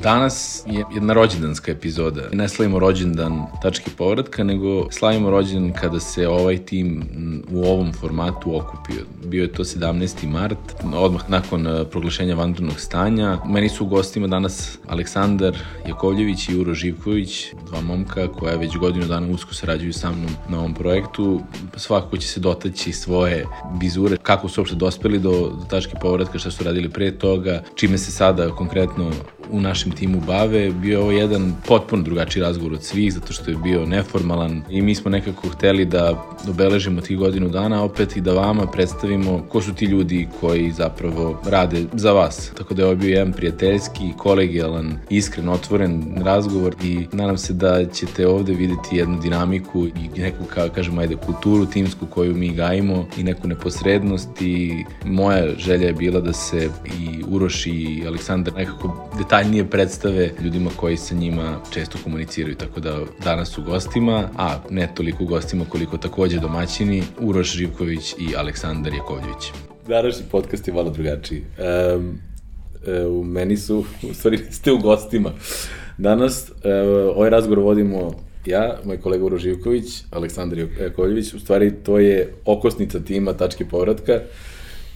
Danas je jedna rođendanska epizoda. Ne slavimo rođendan tačke povratka, nego slavimo rođendan kada se ovaj tim u ovom formatu okupio. Bio je to 17. mart, odmah nakon e, proglašenja vanrednog stanja. Meni su gostima danas Aleksandar Jakovljević i Uro Živković, dva momka koja već godinu dana usko sarađuju sa mnom na ovom projektu. Svakako će se dotaći svoje bizure, kako su uopšte dospeli do, do tačke povratka, šta su radili pre toga, čime se sada konkretno u našem timu bave. Bio je ovo jedan potpuno drugačiji razgovor od svih, zato što je bio neformalan i mi smo nekako hteli da obeležimo tih godinu dana opet i da vama predstavimo ko su ti ljudi koji zapravo rade za vas. Tako da je ovo bio jedan prijateljski, kolegijalan, iskren, otvoren razgovor i nadam se da ćete ovde videti jednu dinamiku i neku, kao kažemo, ajde, kulturu timsku koju mi gajimo i neku neposrednost i moja želja je bila da se i Uroš i Aleksandar nekako detaljnije predstave ljudima koji sa njima često komuniciraju, tako da danas su gostima, a ne toliko gostima koliko takođe domaćini, Uroš Živković i Aleksandar Jakovljević. Današnji podcast je malo drugačiji. Um, u meni su, u stvari ste u gostima. Danas uh, ovaj razgovor vodimo ja, moj kolega Uro Živković, Aleksandar Jakovljević, u stvari to je okosnica tima Tačke povratka,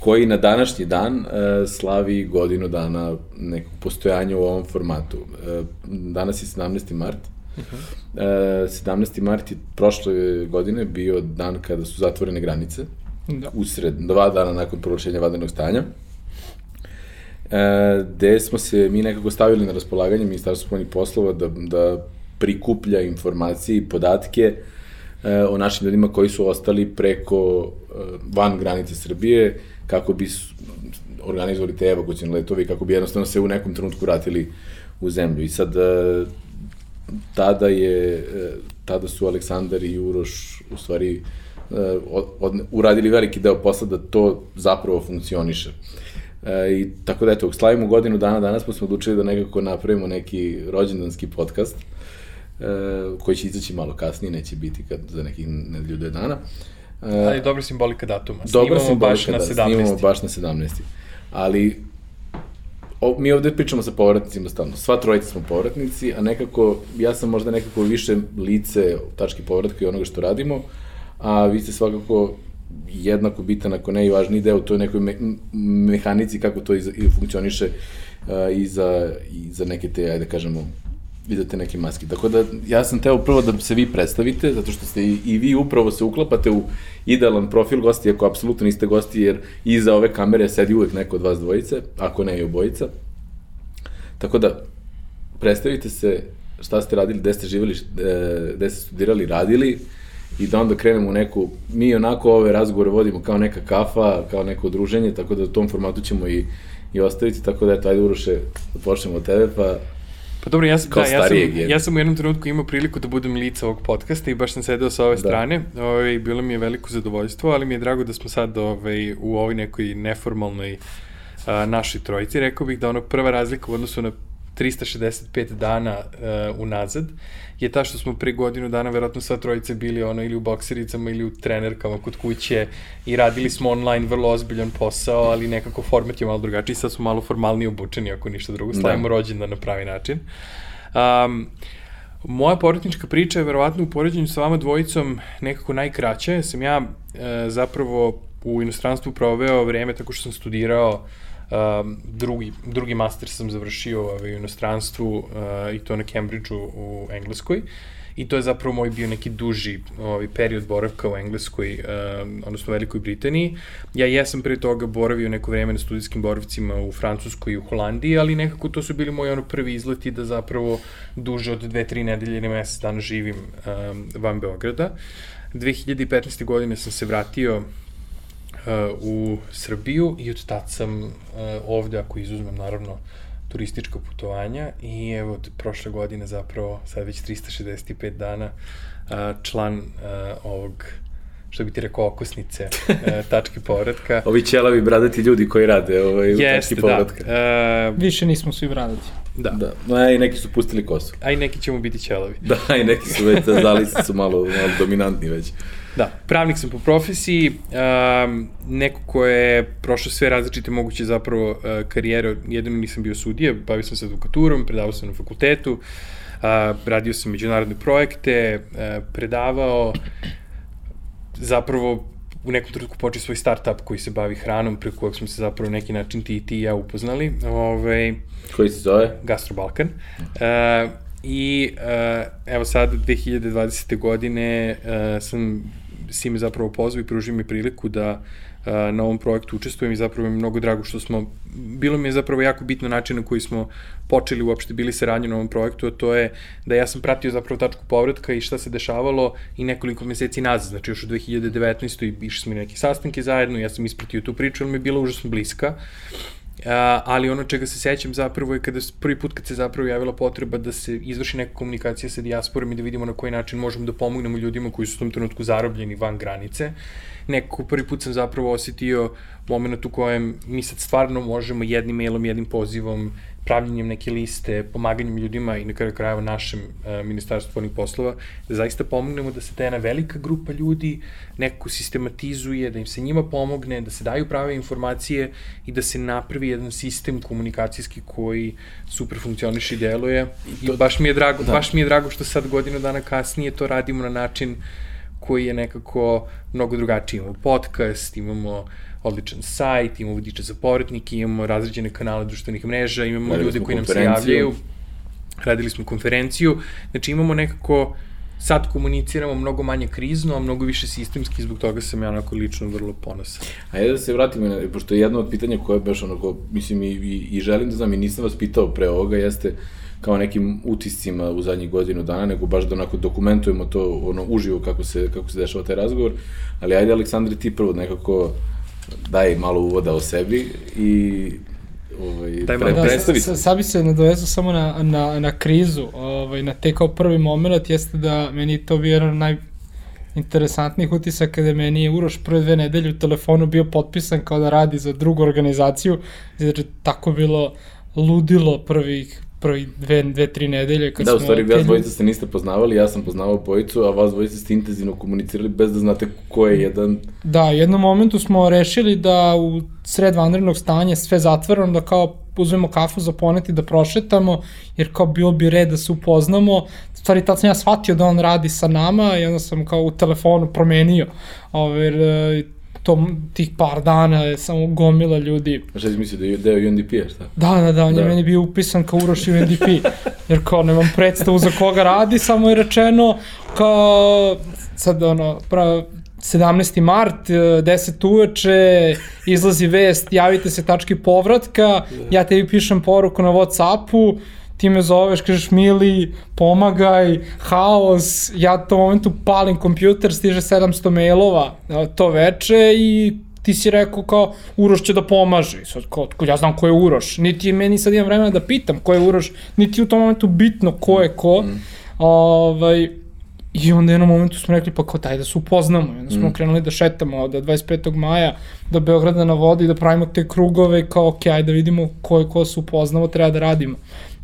koji na današnji dan e, slavi godinu dana nekog postojanja u ovom formatu. E, danas je 17. mart. Uh -huh. e, 17. mart je prošle godine bio dan kada su zatvorene granice. Da. Usred, dva dana nakon proglašenja vadenog stanja. E, gde smo se mi nekako stavili na raspolaganje Ministarstvo spoljnih poslova da, da prikuplja informacije i podatke e, o našim ljudima koji su ostali preko e, van granice Srbije, kako bi organizovali te evakucijne letovi, kako bi jednostavno se u nekom trenutku vratili u zemlju. I sad, e, tada je, e, tada su Aleksandar i Uroš u stvari e, od, od, uradili veliki deo posla da to zapravo funkcioniše. I tako da eto, slavimo godinu dana, danas smo odlučili da nekako napravimo neki rođendanski podcast, koji će izaći malo kasnije, neće biti kad, za nekih nedelju dana. E, Ali dobra simbolika datuma. Dobra simbolika, baš na 17. Da, snimamo baš na 17. Ali o, mi ovde pričamo sa povratnicima stalno. Sva trojica smo povratnici, a nekako, ja sam možda nekako više lice tački povratka i onoga što radimo, a vi ste svakako jednako bitan, ako ne i važniji deo u toj nekoj me, mehanici kako to i, i funkcioniše uh, i, za, i za neke te, ajde da kažemo, vidite neke maske. Tako da ja sam teo prvo da se vi predstavite, zato što ste i, i vi upravo se uklapate u idealan profil gosti, ako apsolutno niste gosti, jer iza ove kamere sedi uvek neko od vas dvojice, ako ne i obojica. Tako da, predstavite se šta ste radili, gde ste živjeli, gde ste studirali, radili i da onda krenemo u neku, mi onako ove razgovore vodimo kao neka kafa, kao neko druženje, tako da u tom formatu ćemo i, i ostaviti, tako da eto, ajde Uroše, da počnemo od tebe, pa Pa dobro, ja sam, da, ja sam, ja sam u jednom trenutku imao priliku da budem lica ovog podcasta i baš sam sedeo sa ove da. strane. Ove, ovaj, bilo mi je veliko zadovoljstvo, ali mi je drago da smo sad ove, ovaj, u ovoj nekoj neformalnoj a, našoj trojici. Rekao bih da ono prva razlika u odnosu na 365 dana uh, unazad je ta što smo pre godinu dana verovatno sva trojice bili ono ili u boksericama ili u trenerkama kod kuće i radili smo online vrlo ozbiljan posao, ali nekako format je malo drugačiji, sad smo malo formalnije obučeni ako ništa drugo, slavimo da. rođendan na pravi način. Um, moja porotnička priča je verovatno u poređenju sa vama dvojicom nekako najkraća. Sam ja e, zapravo u inostranstvu proveo vreme tako što sam studirao Um, drugi, drugi master sam završio ovaj, u inostranstvu uh, i to na Cambridgeu u Engleskoj. I to je zapravo moj bio neki duži ovaj, period boravka u Engleskoj, um, odnosno Velikoj Britaniji. Ja jesam pre toga boravio neko vreme na studijskim boravcima u Francuskoj i u Holandiji, ali nekako to su bili moji ono prvi izleti da zapravo duže od dve, tri nedelje ili mesec dana živim um, van Beograda. 2015. godine sam se vratio u Srbiju i od tad sam uh, ovde, ako izuzmem naravno turistička putovanja i evo od prošle godine zapravo sad već 365 dana uh, član uh, ovog što bi ti rekao, okosnice tačke povratka. Ovi ćelavi bradati ljudi koji rade ovaj, u Jeste, tački povratka. Da. E, Više nismo svi bradati. Da. da. No, i neki su pustili kosu. A i neki ćemo biti ćelavi. Da, i neki su već, zalici su malo, malo dominantni već. Da, pravnik sam po profesiji, um, neko ko je prošao sve različite moguće zapravo uh, karijere, jedino nisam bio sudija, bavio sam se advokaturom, predavao sam na fakultetu, uh, radio sam međunarodne projekte, uh, predavao, zapravo u nekom trenutku počeo svoj startup koji se bavi hranom, preko kojeg smo se zapravo neki način ti i ti i ja upoznali. Ove, ovaj, koji se zove? Gastro Balkan. Uh, I uh, evo sad, 2020. godine uh, sam si me zapravo pozvao i pružio mi priliku da na ovom projektu učestvujem i zapravo mi je mnogo drago što smo, bilo mi je zapravo jako bitno način na koji smo počeli uopšte bili saradnju na ovom projektu, a to je da ja sam pratio zapravo tačku povratka i šta se dešavalo i nekoliko meseci nazad, znači još u 2019. i išli smo neke sastanke zajedno, ja sam ispratio tu priču, ali mi je bila užasno bliska. Uh, ali ono čega se sećam zapravo je kada prvi put kad se zapravo javila potreba da se izvrši neka komunikacija sa dijasporom i da vidimo na koji način možemo da pomognemo ljudima koji su u tom trenutku zarobljeni van granice. Nekako prvi put sam zapravo osetio moment u kojem mi sad stvarno možemo jednim mailom, jednim pozivom pravljenjem neke liste, pomaganjem ljudima i na kraju krajeva našem uh, ministarstvu polnih poslova, da zaista pomognemo da se ta jedna velika grupa ljudi nekako sistematizuje, da im se njima pomogne, da se daju prave informacije i da se napravi jedan sistem komunikacijski koji super funkcioniše i deluje. I, I baš mi je drago, da. baš mi je drago što sad godinu dana kasnije to radimo na način koji je nekako mnogo drugačiji. Imamo podcast, imamo uh, odličan sajt, imamo vodiče za povratnike, imamo razređene kanale društvenih mreža, imamo Radili ljude koji nam se javljaju, radili smo konferenciju, znači imamo nekako sad komuniciramo mnogo manje krizno, a mnogo više sistemski, zbog toga sam ja onako lično vrlo ponosan. A da se vratimo, na, pošto je jedno od pitanja koje baš onako, mislim i, i, i želim da znam i nisam vas pitao pre ovoga, jeste kao nekim utiscima u zadnjih godinu dana, nego baš da onako dokumentujemo to ono uživo kako se, kako se dešava taj razgovor, ali ajde Aleksandri ti prvo nekako daj malo uvoda o sebi i ovaj, Daj, pre, da, predstavi. Sad bi se nadovezao samo na, na, na krizu, ovaj, na te kao prvi moment, jeste da meni to bio jedan naj, interesantnih utisaka kada meni je Uroš prve dve nedelje u telefonu bio potpisan kao da radi za drugu organizaciju, znači tako bilo ludilo prvih prvi dve, dve, tri nedelje. Kad da, u stvari, vas dvojica ste niste poznavali, ja sam poznavao bojicu, a vas dvojica ste intenzivno komunicirali bez da znate ko je jedan... Da, jednom momentu smo rešili da u sred vanrednog stanja sve zatvoreno, da kao uzmemo kafu za poneti da prošetamo, jer kao bilo bi red da se upoznamo. Stvari, tad sam ja shvatio da on radi sa nama i onda sam kao u telefonu promenio. Ove, tom, tih par dana je samo gomila ljudi. A šta si mislio da je deo UNDP-a, šta? Da, da, da, on da. je meni bio upisan kao Uroš UNDP, jer kao nemam predstavu za koga radi, samo je rečeno kao, sad ono, pra, 17. mart, 10 uveče, izlazi vest, javite se tački povratka, ja tebi pišem poruku na Whatsappu, ti me zoveš, kažeš Mili, pomagaj, haos, ja to momentu palim kompjuter, stiže 700 mailova to veče i ti si rekao kao Uroš će da pomaže. Sad, kao, ja znam ko je Uroš. Niti je meni sad imam vremena da pitam ko je Uroš, niti u tom momentu bitno ko je ko. Mm. Ovaj, I onda jednom momentu smo rekli, pa kao daj da se upoznamo. I onda smo mm. krenuli da šetamo od 25. maja do Beograda na vodi, da pravimo te krugove, kao ok, ajde da vidimo ko je ko se upoznamo, treba da radimo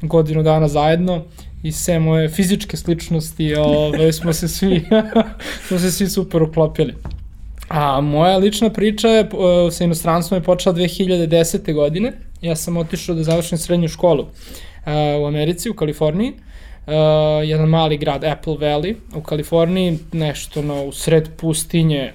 godinu dana zajedno i sve moje fizičke sličnosti ove, smo se svi smo se svi super uklopili. A moja lična priča je, sa inostranstvom je počela 2010. godine. Ja sam otišao da završim srednju školu uh, u Americi, u Kaliforniji. Uh, jedan mali grad, Apple Valley, u Kaliforniji, nešto no, u sred pustinje,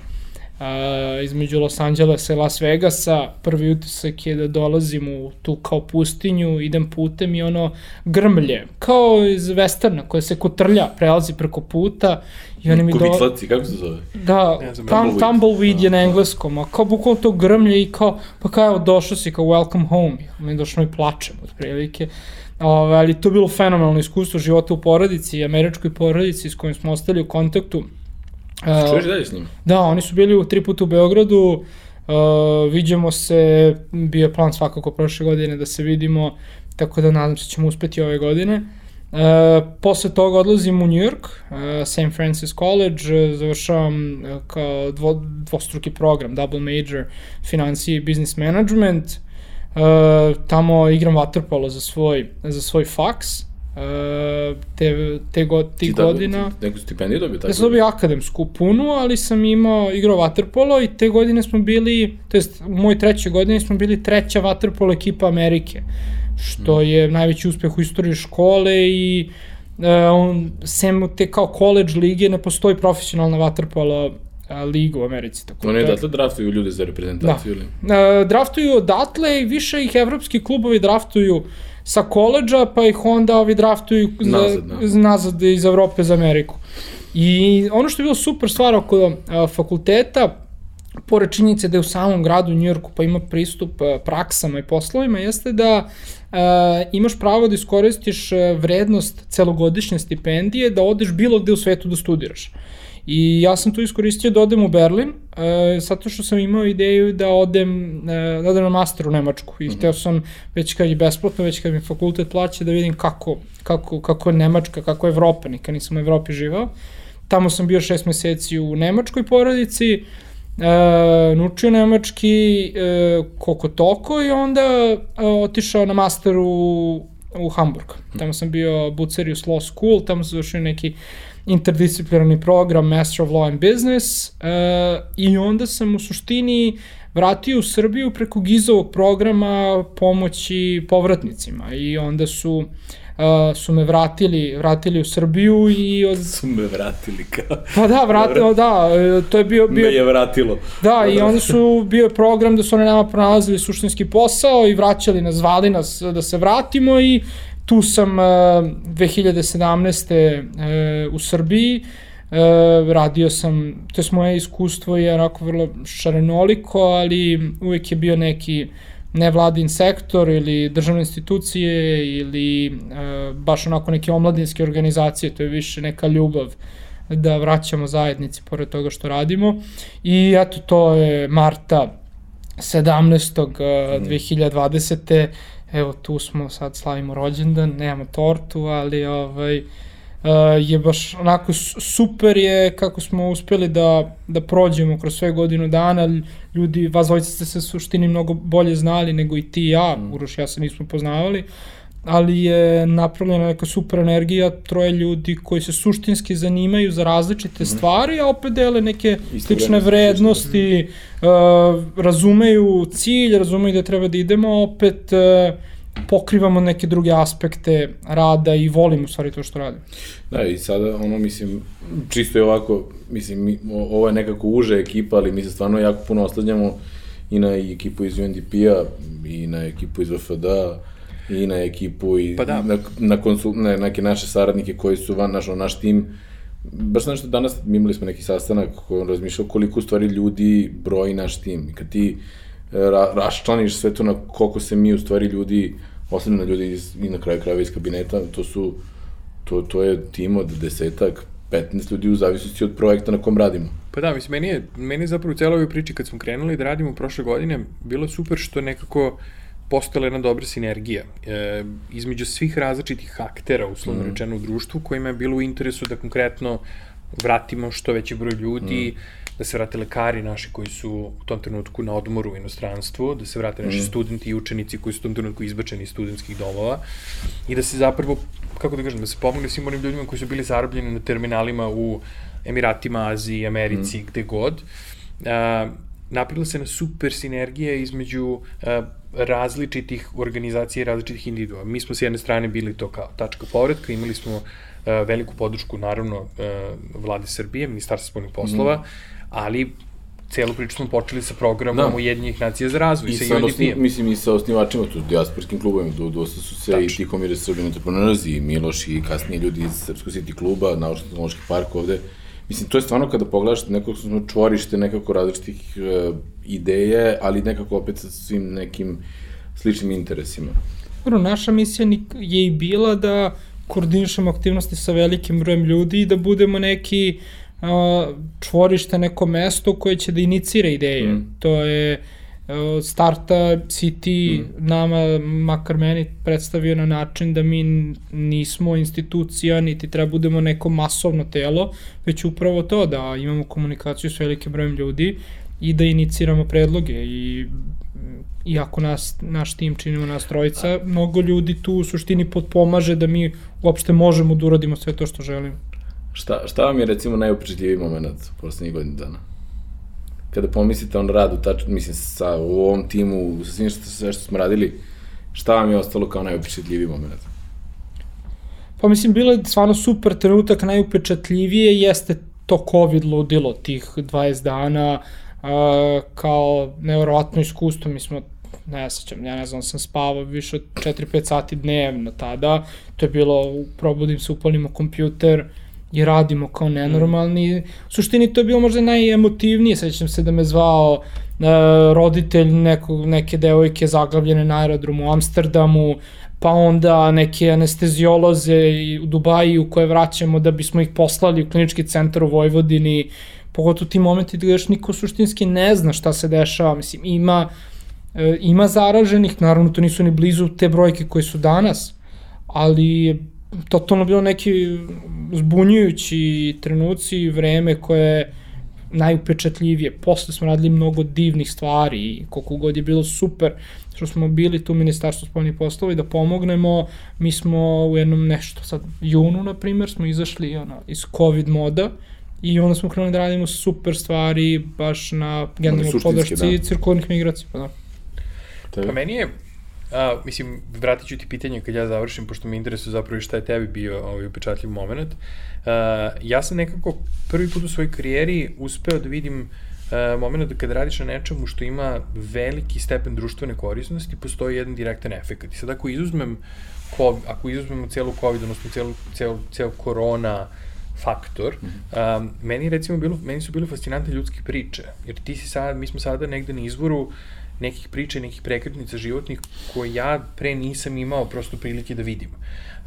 a, između Los Angelesa i Las Vegasa. Prvi utisak je da dolazim u tu kao pustinju, idem putem i ono grmlje, kao iz westerna koja se kotrlja, prelazi preko puta i oni mi do... Kovitlaci, kako se zove? Da, ja tam, tumbleweed je na engleskom, a kao bukvalno to grmlje i kao, pa kao evo došao si kao welcome home, mi došlo i plačem od prilike. Ove, ali to je bilo fenomenalno iskustvo života u porodici, američkoj porodici s kojim smo ostali u kontaktu Čuješ dalje s njima? Da, oni su bili u tri puta u Beogradu, uh, vidimo se, bio je plan svakako prošle godine da se vidimo, tako da nadam se da ćemo uspeti ove godine. E, posle toga odlazim u New York, uh, St. Francis College, uh, završavam uh, kao dvo, dvostruki program, double major, financije i business management. Uh, tamo igram waterpolo za svoj, za svoj faks. Uh, te, te go, ti ti godina... Ti neku stipendiju dobio tako? Ja sam dobio akademsku punu, ali sam imao, igrao waterpolo i te godine smo bili, to jest u mojoj trećoj godini smo bili treća waterpolo ekipa Amerike. Uh, što je najveći uspeh u istoriji škole i uh, on, sem te kao college lige ne postoji profesionalna vaterpola liga u Americi. Tako Oni odatle draftuju ljude za reprezentaciju da. ili? Uh, draftuju odatle i više ih evropski klubovi draftuju sa koleđa, pa ih onda ovi draftuju nazad, za, da. nazad iz Evrope za Ameriku. I ono što je bilo super stvar oko uh, fakulteta, pored činjenice da je u samom gradu Njujorku pa ima pristup uh, praksama i poslovima, jeste da uh, imaš pravo da iskoristiš vrednost celogodišnje stipendije da odeš bilo gde u svetu da studiraš. I ja sam tu iskoristio da odem u Berlin, uh, zato što sam imao ideju da odem, uh, da odem na master u Nemačku. I mm -hmm. hteo sam, već kad je besplatno, već kad mi fakultet plaća, da vidim kako, kako, kako je Nemačka, kako je Evropa, nikad nisam u Evropi živao. Tamo sam bio šest meseci u nemačkoj porodici, uh, e, naučio nemački e, koliko toko i onda e, otišao na master u, u Hamburg. Tamo sam bio Bucerius Law School, tamo sam završio neki interdisciplinarni program Master of Law and Business e, i onda sam u suštini vratio u Srbiju preko Gizovog programa pomoći povratnicima. I onda su uh, su me vratili, vratili u Srbiju i... Od... Su me vratili kao... Pa da, vratilo, da, to je bio... bio... Me je vratilo. Da, i onda su, bio je program da su oni nama pronalazili suštinski posao i vraćali nas, zvali nas da se vratimo i tu sam uh, 2017. Uh, u Srbiji, uh, radio sam, to je moje iskustvo je onako vrlo šarenoliko, ali uvek je bio neki nevladin sektor ili državne institucije ili e, baš onako neke omladinske organizacije, to je više neka ljubav da vraćamo zajednici pored toga što radimo. I eto, to je marta 17. Mm. 2020. Evo, tu smo, sad slavimo rođendan, nemamo tortu, ali ovaj, Uh, je baš onako super je kako smo uspeli da, da prođemo kroz sve godinu dana, ljudi, vas dvojice ste se suštini mnogo bolje znali nego i ti i ja, mm. Uroš ja se nismo poznavali, ali je napravljena neka super energija, troje ljudi koji se suštinski zanimaju za različite mm. stvari, a opet dele neke Isto slične vrednosti, uh, razumeju cilj, razumeju da treba da idemo, opet uh, pokrivamo neke druge aspekte rada i volim u stvari to što radim. Da, i sada, ono, mislim, čisto je ovako, mislim, mi, ovo je nekako uže ekipa, ali mi se stvarno jako puno oslanjamo i na ekipu iz UNDP-a, i na ekipu iz VFD-a, i na ekipu i pa da. na, na, konsul, na neke naše saradnike koji su van, naš, naš tim, baš nešto danas imali smo neki sastanak koji on razmišljao koliko u stvari ljudi broji naš tim. I kad ti ra, raščlaniš sve to na koliko se mi u stvari ljudi, osnovno ljudi iz, i na kraju krajeva iz kabineta, to su, to, to je tim od desetak, 15 ljudi u zavisnosti od projekta na kom radimo. Pa da, mislim, meni je, meni je zapravo u celoj ovoj priči kad smo krenuli da radimo prošle godine, bilo super što nekako postala jedna dobra sinergija e, između svih različitih aktera, uslovno mm. rečeno, u društvu, kojima je bilo u interesu da konkretno vratimo što veći broj ljudi, mm da se vrate lekari naši koji su u tom trenutku na odmoru u inostranstvu, da se vrate naši mm. studenti i učenici koji su u tom trenutku izbačeni iz studentskih domova i da se zapravo, kako da kažem, da se pomogne svim onim ljudima koji su bili zarobljeni na terminalima u Emiratima, Aziji, Americi, mm. gde god. A, napravila se na super sinergija između a, različitih organizacija i različitih individua. Mi smo s jedne strane bili to kao tačka povratka, imali smo a, veliku podršku, naravno, a, vlade Srbije, Ministarstva spoljnih poslova, mm ali celu priču smo počeli sa programom da. Ujedinjenih nacija za razvoj, I sa UNDP-em. Mislim i sa osnivačima, tu diasporskim klubovima, do, dosta su se Tačno. i Tihomir Srbin entrepreneurs i Miloš i kasnije ljudi iz Srpskog City kluba, naučno-tehnološki park ovde. Mislim, to je stvarno kada pogledaš nekako smo čvorište nekako različitih uh, ideje, ali nekako opet sa svim nekim sličnim interesima. Dobro, naša misija je i bila da koordinišemo aktivnosti sa velikim brojem ljudi i da budemo neki uh, čvorište, neko mesto koje će da inicira ideje. Mm. To je starta City mm. nama, makar meni, predstavio na način da mi nismo institucija, niti treba budemo neko masovno telo, već upravo to da imamo komunikaciju s velikim brojem ljudi i da iniciramo predloge i iako nas, naš tim činimo nas trojica, mnogo ljudi tu u suštini potpomaže da mi uopšte možemo da uradimo sve to što želimo. Šta, šta vam je recimo najupečetljiviji moment u poslednjih godina dana? Kada pomislite on radu, tač, mislim, sa, u ovom timu, sa svim što, sve što smo radili, šta vam je ostalo kao najupečetljiviji moment? Pa mislim, bilo je stvarno super trenutak, najupečatljivije jeste to COVID ludilo, tih 20 dana, uh, kao nevjerovatno iskustvo, mi smo ne sećam, ja ne znam, sam spavao više od 4-5 sati dnevno tada, to je bilo, probudim se, upalimo kompjuter i radimo kao nenormalni. U suštini to je bilo možda najemotivnije, sećam se da me zvao uh, roditelj neko, neke devojke zaglavljene na aerodromu u Amsterdamu, pa onda neke anestezijoloze u Dubaji u koje vraćamo da bismo ih poslali u klinički centar u Vojvodini, pogotovo ti momenti da još niko suštinski ne zna šta se dešava, mislim, ima E, ima zaraženih, naravno to nisu ni blizu te brojke koje su danas, ali totalno bilo neki zbunjujući trenuci i vreme koje je najupečatljivije. Posle smo radili mnogo divnih stvari i koliko god je bilo super što smo bili tu u Ministarstvu spoljnih poslova i da pomognemo. Mi smo u jednom nešto, sad junu, na primjer, smo izašli ono, iz COVID moda i onda smo krenuli da radimo super stvari baš na generalnoj podršci da. cirkularnih migracija. Pa da. Pa meni je, a, mislim, vratit ću ti pitanje kad ja završim, pošto me interesuje zapravo šta je tebi bio ovaj upečatljiv moment. A, ja sam nekako prvi put u svojoj karijeri uspeo da vidim uh, moment da kada radiš na nečemu što ima veliki stepen društvene korisnosti, postoji jedan direktan efekt. I sad ako izuzmem, COVID, ako izuzmemo celu COVID, odnosno celu, celu, celu korona, faktor. Mm -hmm. um, meni recimo bilo, meni su bile fascinantne ljudske priče, jer ti si sad, mi smo sada negde na izvoru nekih priča, nekih prekretnica životnih koje ja pre nisam imao prosto prilike da vidim.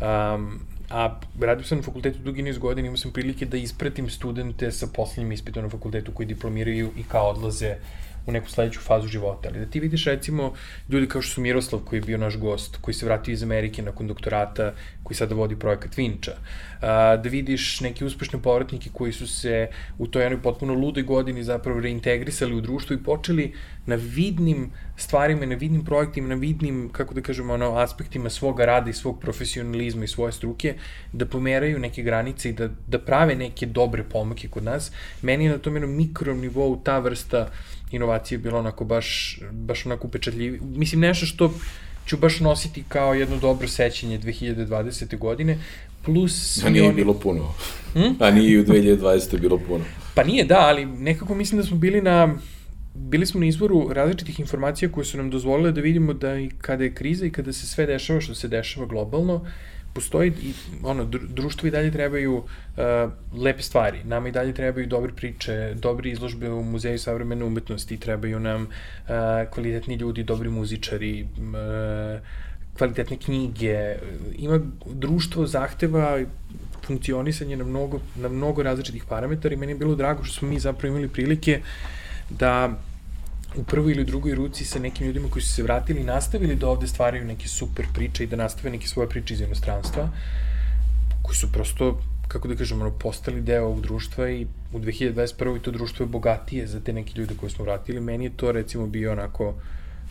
Um, a radio sam na fakultetu dugi niz godina, imao sam prilike da ispratim studente sa poslednjim ispitom na fakultetu koji diplomiraju i kao odlaze u neku sledeću fazu života. Ali da ti vidiš recimo ljudi kao što su Miroslav koji je bio naš gost, koji se vratio iz Amerike nakon doktorata, koji sada vodi projekat Vinča. Da vidiš neke uspešne povratnike koji su se u toj jednoj potpuno ludoj godini zapravo reintegrisali u društvo i počeli na vidnim stvarima, na vidnim projektima, na vidnim, kako da kažemo, ono, aspektima svoga rada i svog profesionalizma i svoje struke, da pomeraju neke granice i da, da prave neke dobre pomake kod nas. Meni je na tom jednom mikrom nivou ta vrsta inovacije bila onako baš, baš onako upečatljivi. Mislim, nešto što ću baš nositi kao jedno dobro sećenje 2020. godine, plus... A nije oni... bilo puno. Hm? A nije u 2020. bilo puno. Pa nije, da, ali nekako mislim da smo bili na bili smo na izvoru različitih informacija koje su nam dozvolile da vidimo da i kada je kriza i kada se sve dešava što se dešava globalno, postoji ono društvo i dalje trebaju uh, lepe stvari. Nama i dalje trebaju dobre priče, dobre izložbe u muzeju savremene umetnosti, trebaju nam uh, kvalitetni ljudi, dobri muzičari, uh, kvalitetne knjige. Ima društvo zahteva funkcionisanje na mnogo, na mnogo različitih parametara i meni je bilo drago što smo mi zapravo imali prilike da u prvoj ili drugoj ruci sa nekim ljudima koji su se vratili i nastavili da ovde stvaraju neke super priče i da nastave neke svoje priče iz inostranstva, koji su prosto, kako da kažem, ono, postali deo ovog društva i u 2021. to društvo je bogatije za te neke ljude koje smo vratili. Meni je to recimo bio onako,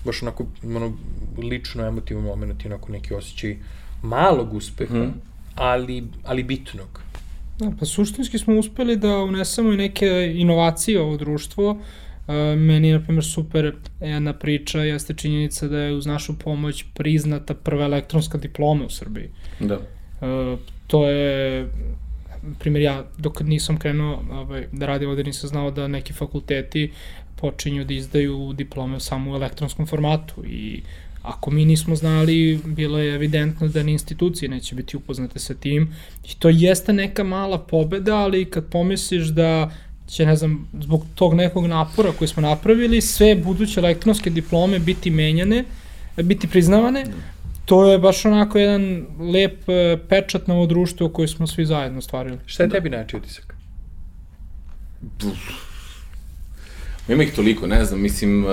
baš onako, ono, lično emotivan moment i onako neki osjećaj malog uspeha, mm. ali, ali bitnog. Da, pa suštinski smo uspeli da unesemo i neke inovacije u ovo društvo, meni je, na primjer, super jedna priča, jeste činjenica da je uz našu pomoć priznata prva elektronska diploma u Srbiji. Da. Uh, to je, primjer, ja dok nisam krenuo ovaj, da radim ovde nisam znao da neki fakulteti počinju da izdaju diplome samo u elektronskom formatu i ako mi nismo znali, bilo je evidentno da ni institucije neće biti upoznate sa tim i to jeste neka mala pobeda, ali kad pomisliš da će, ne znam, zbog tog nekog napora koji smo napravili, sve buduće elektronske diplome biti menjane, biti priznavane, to je baš onako jedan lep e, pečat na ovo društvo koje smo svi zajedno stvarili. Šta je tebi najči utisak? Ima ih toliko, ne znam, mislim, e,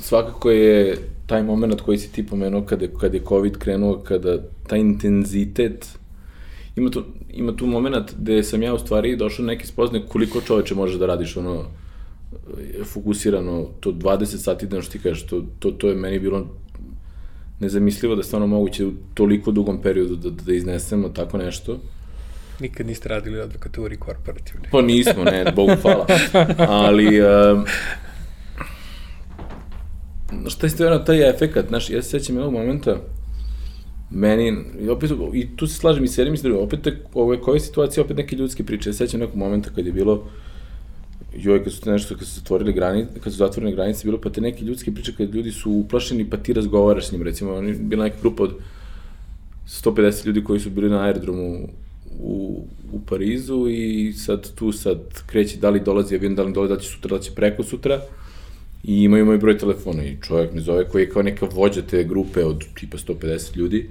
svakako je taj moment koji si ti pomenuo kada, kada je COVID krenuo, kada taj intenzitet, ima tu, ima tu moment gde sam ja u stvari došao na neki spozne koliko čoveče može da radiš ono fokusirano, to 20 sati da što ti kažeš, to, to, to je meni bilo nezamislivo da stvarno moguće u toliko dugom periodu da, da iznesemo tako nešto. Nikad niste radili u advokaturi korporativne. Pa nismo, ne, Bogu hvala. Ali, um, šta je stvarno taj efekat, znaš, ja se sećam jednog momenta, meni, i opet, i tu se slažem i s jednim i s drugim, opet, ove, koje situacije, opet neke ljudske priče, ja se sećam nekog momenta kad je bilo, joj, kad su te nešto, kad su zatvorili granice, kad su zatvorene granice, bilo pa te neke ljudske priče kad ljudi su uplašeni, pa ti razgovaraš s njim, recimo, oni, bila neka grupa od 150 ljudi koji su bili na aerodromu u, u Parizu i sad tu sad kreće da li dolazi avion, da li dolazi, da će sutra, da će preko sutra i imaju moj broj telefona i čovjek me zove koji je kao neka vođa te grupe od tipa 150 ljudi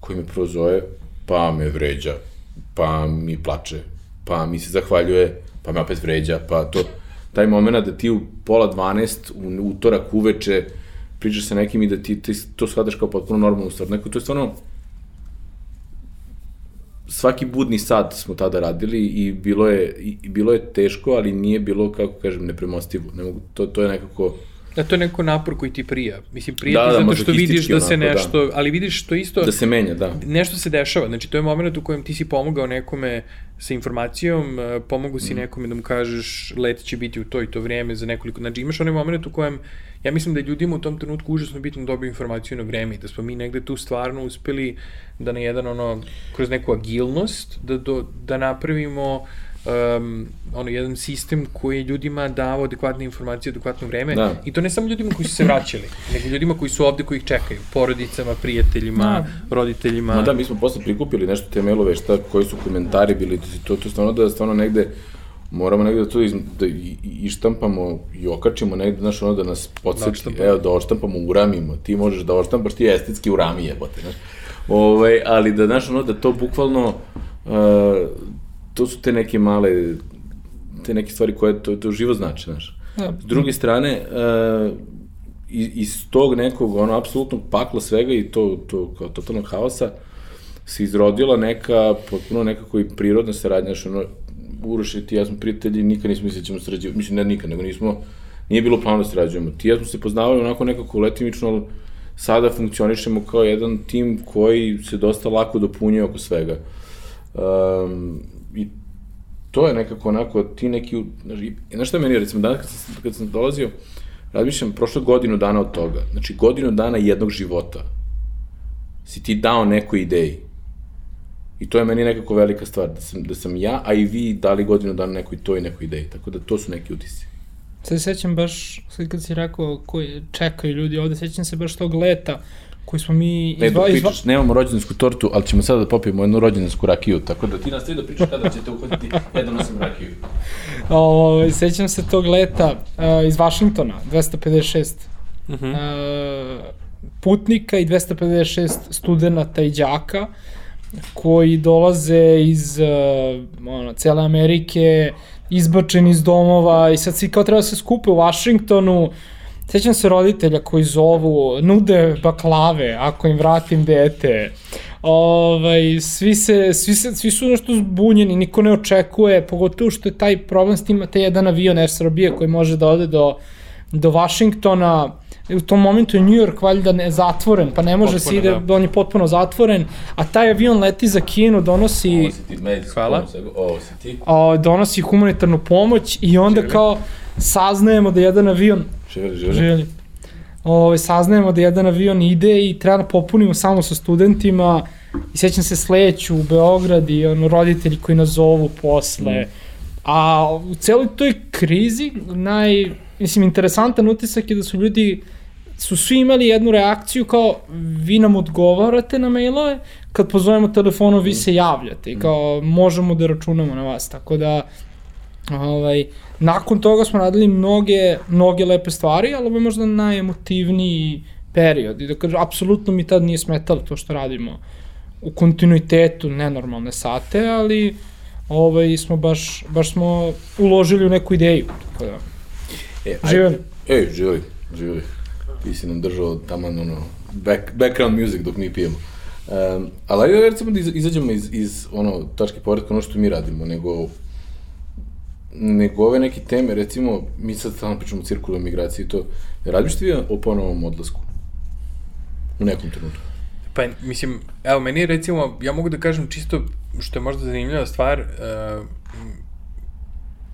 koji me prvo zove pa me vređa, pa mi plače, pa mi se zahvaljuje, pa me opet vređa, pa to, taj moment da ti u pola 12, u utorak uveče, pričaš sa nekim i da ti, ti to shvataš kao potpuno normalnu stvar. Neko, to je stvarno, svaki budni sat smo tada radili i bilo je, i bilo je teško, ali nije bilo, kako kažem, nepremostivo. Ne mogu, to, to je nekako... Da, to je neko napor koji ti prija. Mislim, prija da, ti da, zato što vidiš da se onako, nešto, da. ali vidiš što isto... Da se menja, da. Nešto se dešava. Znači, to je moment u kojem ti si pomogao nekome sa informacijom, e, pomogu si mm. nekome da mu kažeš let će biti u to i to vreme za nekoliko... Znači, imaš onaj moment u kojem ja mislim da je ljudima u tom trenutku užasno bitno da dobiju informaciju na vreme i da smo mi negde tu stvarno uspeli da na jedan ono, kroz neku agilnost, da, do, da napravimo um, ono, jedan sistem koji ljudima dao adekvatne informacije, adekvatno vreme. Da. I to ne samo ljudima koji su se vraćali, nego ljudima koji su ovde, koji ih čekaju. Porodicama, prijateljima, da. roditeljima. Ma da, mi smo posle prikupili nešto te mailove, šta, koji su komentari bili, to, to stvarno da stvarno negde moramo negde da to iz, da ištampamo i okačimo negde, znaš, ono da nas podsjeti, da evo, da oštampamo, uramimo, ti možeš da oštampaš, ti estetski urami jebote, znaš. Ove, ovaj, ali da, znaš, ono, da to bukvalno, uh, to su te neke male, te neke stvari koje to, to živo znači, znaš. Ja. S druge strane, uh, iz tog nekog, ono, apsolutnog pakla svega i to, to kao totalnog haosa, se izrodila neka, potpuno nekako i prirodna saradnja, znaš, ono, Uroš i ti ja smo prijatelji, nikad nismo mislili da ćemo sarađivati, mislim ne nikad, nego nismo, nije bilo plano da sarađujemo. Ti ja smo se poznavali onako nekako letimično, ali sada funkcionišemo kao jedan tim koji se dosta lako dopunjuje oko svega. Um, to je nekako onako, ti neki, znači, znaš šta meni, recimo, danas kad sam, kad sam dolazio, razmišljam, prošlo godinu dana od toga, znači godinu dana jednog života. Si ti dao nekoj ideji, I to je meni nekako velika stvar, da sam, da sam ja, a i vi dali godinu dana nekoj toj nekoj ideji, tako da to su neki utisci. Sad se sećam baš, sad kad si rekao koji čekaju ljudi ovde, sećam se baš tog leta koji smo mi... Ne, izva, pričaš, izva... nemamo rođendansku tortu, ali ćemo sada da popijemo jednu rođendansku rakiju, tako da ti nastavi da pričaš kada ćete uhvatiti jednu nosim rakiju. O, sećam se tog leta uh, iz Vašingtona, 256 uh -huh. uh, putnika i 256 studenta i đaka koji dolaze iz uh, ono, cele Amerike, izbačeni iz domova i sad svi kao treba da se skupe u Vašingtonu. Sećam se roditelja koji zovu, nude baklave ako im vratim dete. Ovaj, svi, se, svi, se, svi su nešto zbunjeni, niko ne očekuje, pogotovo što je taj problem s tim, te jedan avion Air Srbije koji može da ode do, do Vašingtona, u tom momentu je New York valjda ne, zatvoren, pa ne može potpuno, se ide, da. on je potpuno zatvoren, a taj avion leti za Kinu, donosi... Ovo si ti, Hvala. Ovo si ti. A, donosi humanitarnu pomoć i onda živjeli. kao saznajemo da jedan avion... Živjeli, živjeli. živjeli. Ove, saznajemo da jedan avion ide i treba da popunimo samo sa studentima i sećam se sledeću u Beograd i ono, roditelji koji nas zovu posle. Mm. A u celoj toj krizi naj, mislim, interesantan utisak je da su ljudi su svi imali jednu reakciju kao vi nam odgovarate na mailove, kad pozovemo telefonom vi se javljate i kao možemo da računamo na vas, tako da ovaj, nakon toga smo radili mnoge, mnoge lepe stvari, ali ovo je možda najemotivniji period i da kažem, apsolutno mi tad nije smetalo to što radimo u kontinuitetu nenormalne sate, ali ovaj, smo baš, baš smo uložili u neku ideju. Tako da, e, živjeli. Ej, živjeli, živjeli. Ti si nam držao tamo ono, back, background music dok mi pijemo. Um, ali ajde recimo da izađemo iz, iz ono, tačke povratka ono što mi radimo, nego nego ove neke teme, recimo, mi sad stalno pričamo o cirkulu migraciji i to, radiš vi o ponovom odlasku? U nekom trenutku? Pa, mislim, evo, meni recimo, ja mogu da kažem čisto, što je možda zanimljiva stvar, uh,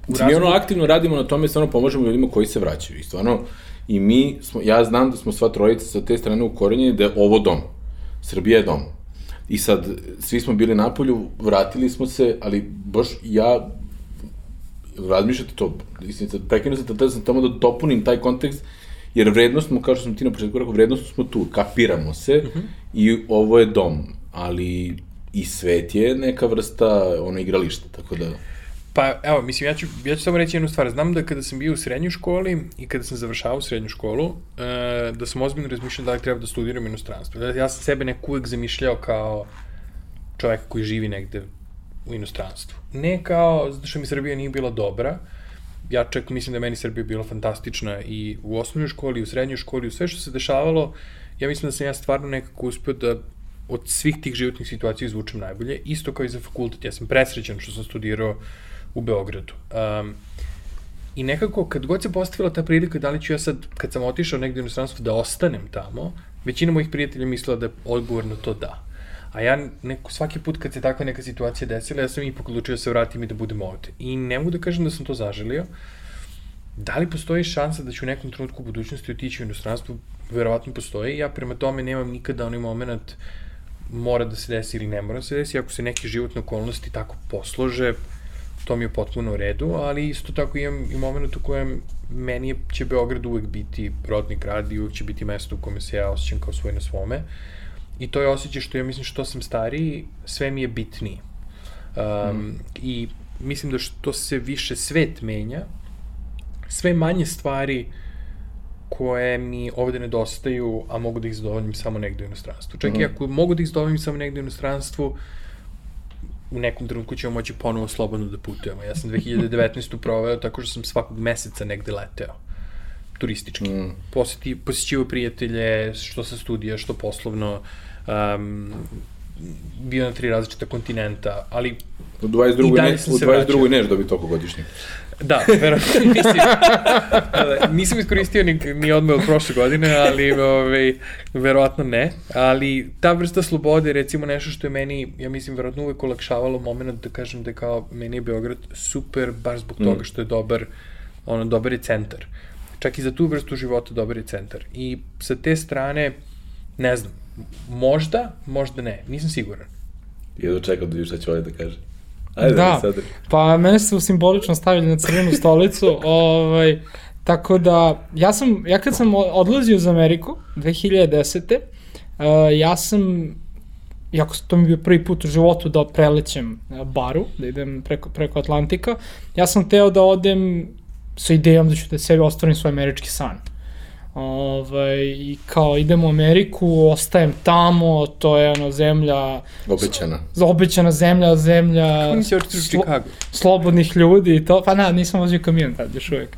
Znači, mi ono aktivno radimo na tome, stvarno pomažemo ljudima koji se vraćaju. I stvarno, i mi, smo, ja znam da smo sva trojica sa te strane ukorenjeni da je ovo dom. Srbija je dom. I sad, svi smo bili na polju, vratili smo se, ali baš ja razmišljate to, mislim, sad prekinu se da sam tamo da dopunim taj kontekst, jer vrednost smo, kao što sam ti na početku rekao, vrednost smo tu, kapiramo se uh mhm. -huh. i ovo je dom, ali i svet je neka vrsta ono igrališta, tako da... Pa, evo, mislim, ja ću, ja ću samo reći jednu stvar. Znam da kada sam bio u srednjoj školi i kada sam završavao srednju školu, e, da sam ozbiljno razmišljao da li treba da studiram u inostranstvu. Da, ja sam sebe neku uvek zamišljao kao čovek koji živi negde u inostranstvu. Ne kao, zato što mi Srbija nije bila dobra, ja čak mislim da meni Srbija bila fantastična i u osnovnoj školi, i u srednjoj školi, u sve što se dešavalo, ja mislim da sam ja stvarno nekako uspio da od svih tih životnih situacija izvučem najbolje, isto kao i za fakultet. Ja sam presrećan što sam studirao u Beogradu. Um, I nekako, kad god se postavila ta prilika, da li ću ja sad, kad sam otišao negde u inostranstvo, da ostanem tamo, većina mojih prijatelja mislila da je odgovor na to da. A ja neko, svaki put kad se takva neka situacija desila, ja sam ipak odlučio da se vratim i da budem ovde. I ne mogu da kažem da sam to zaželio. Da li postoji šansa da ću u nekom trenutku u budućnosti otići u inostranstvo? Verovatno postoji. Ja prema tome nemam nikada onaj moment mora da se desi ili ne mora da se desi. Ako se neke životne okolnosti tako poslože, to mi je potpuno u redu, ali isto tako imam i moment u kojem meni će Beograd uvek biti rodni grad i uvek će biti mesto u kome se ja osjećam kao svoj na svome. I to je osjećaj što ja mislim što sam stariji, sve mi je bitniji. Um, mm. I mislim da što se više svet menja, sve manje stvari koje mi ovde nedostaju, a mogu da ih zadovoljim samo negde u inostranstvu. Čak mm. i ako mogu da ih zadovoljim samo negde u inostranstvu, u nekom trenutku ćemo moći ponovo slobodno da putujemo. Ja sam 2019. proveo tako što sam svakog meseca negde leteo turistički. Mm. Poseti, posjećivo prijatelje, što sa studija, što poslovno, um, bio na tri različita kontinenta, ali u 22. ne, u 22. neš dobiti toliko godišnje. Da, verovatno mislim. nisam iskoristio ni, ni odme od prošle godine, ali ove, ovaj, verovatno ne. Ali ta vrsta slobode, recimo nešto što je meni, ja mislim, verovatno uvek olakšavalo moment da kažem da je kao meni je Beograd super, baš zbog toga mm. što je dobar, ono, dobar je centar. Čak i za tu vrstu života dobar je centar. I sa te strane, ne znam, možda, možda ne, nisam siguran. Jedno čekam da vidim šta će ovaj da kaže. Ajde, da, sad. pa mene su simbolično stavili na crvenu stolicu, ovaj, tako da, ja sam, ja kad sam odlazio za Ameriku, 2010. Uh, ja sam, jako to mi bio prvi put u životu da prelećem baru, da idem preko, preko Atlantika, ja sam teo da odem sa idejom da ću da sebi ostvarim svoj američki san. Ovaj, I kao idem u Ameriku, ostajem tamo, to je ono zemlja... Obećana. Obećana zemlja, zemlja... Kako nisi očito u Chicago? Slobodnih ljudi i to. Pa na, nisam vozio kamion tad još uvijek.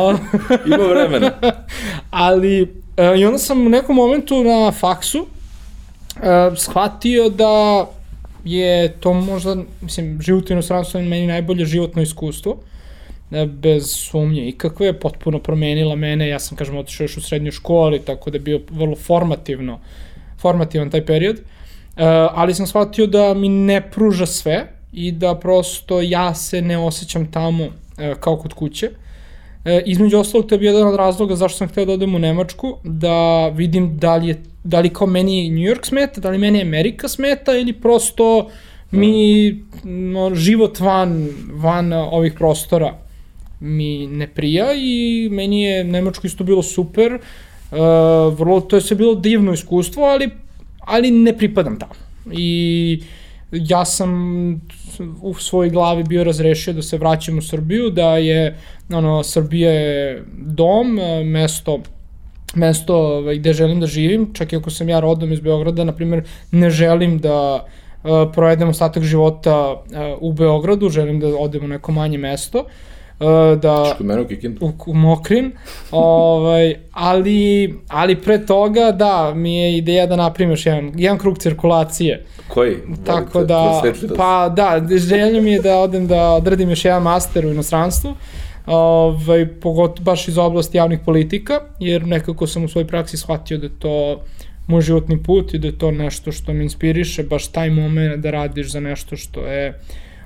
Ima vremena. Ali, uh, i onda sam u nekom momentu na faksu uh, shvatio da je to možda, mislim, život u inostranstvu je meni najbolje životno iskustvo. Uh, E, bez sumnje. I kakve je potpuno promenila mene, ja sam kažem otišao još u srednju školi, tako da je bio vrlo formativno, formativan taj period, uh, ali sam shvatio da mi ne pruža sve i da prosto ja se ne osjećam tamo uh, kao kod kuće. Uh, između ostalog, to je bio jedan od razloga zašto sam hteo da odem u Nemačku, da vidim da li, je, da li kao meni New York smeta, da li meni Amerika smeta ili prosto mi no, život van, van ovih prostora mi ne prija i meni je Nemačko isto bilo super, uh, vrlo, to je sve bilo divno iskustvo, ali, ali ne pripadam tamo. I ja sam u svojoj glavi bio razrešio da se vraćam u Srbiju, da je ono, Srbija je dom, mesto mesto ovaj, gde želim da živim, čak i ako sam ja rodom iz Beograda, na primjer, ne želim da uh, provedem ostatak života uh, u Beogradu, želim da odem u neko manje mesto. Uh, da... Što mene u? U, Mokrin, ovaj, ali, ali pre toga, da, mi je ideja da napravim još jedan, jedan krug cirkulacije. Koji? Tako da, pa da, želja mi je da odem da odradim još jedan master u inostranstvu, ovaj, pogotovo baš iz oblasti javnih politika, jer nekako sam u svojoj praksi shvatio da to moj životni put i da je to nešto što me inspiriše, baš taj moment da radiš za nešto što je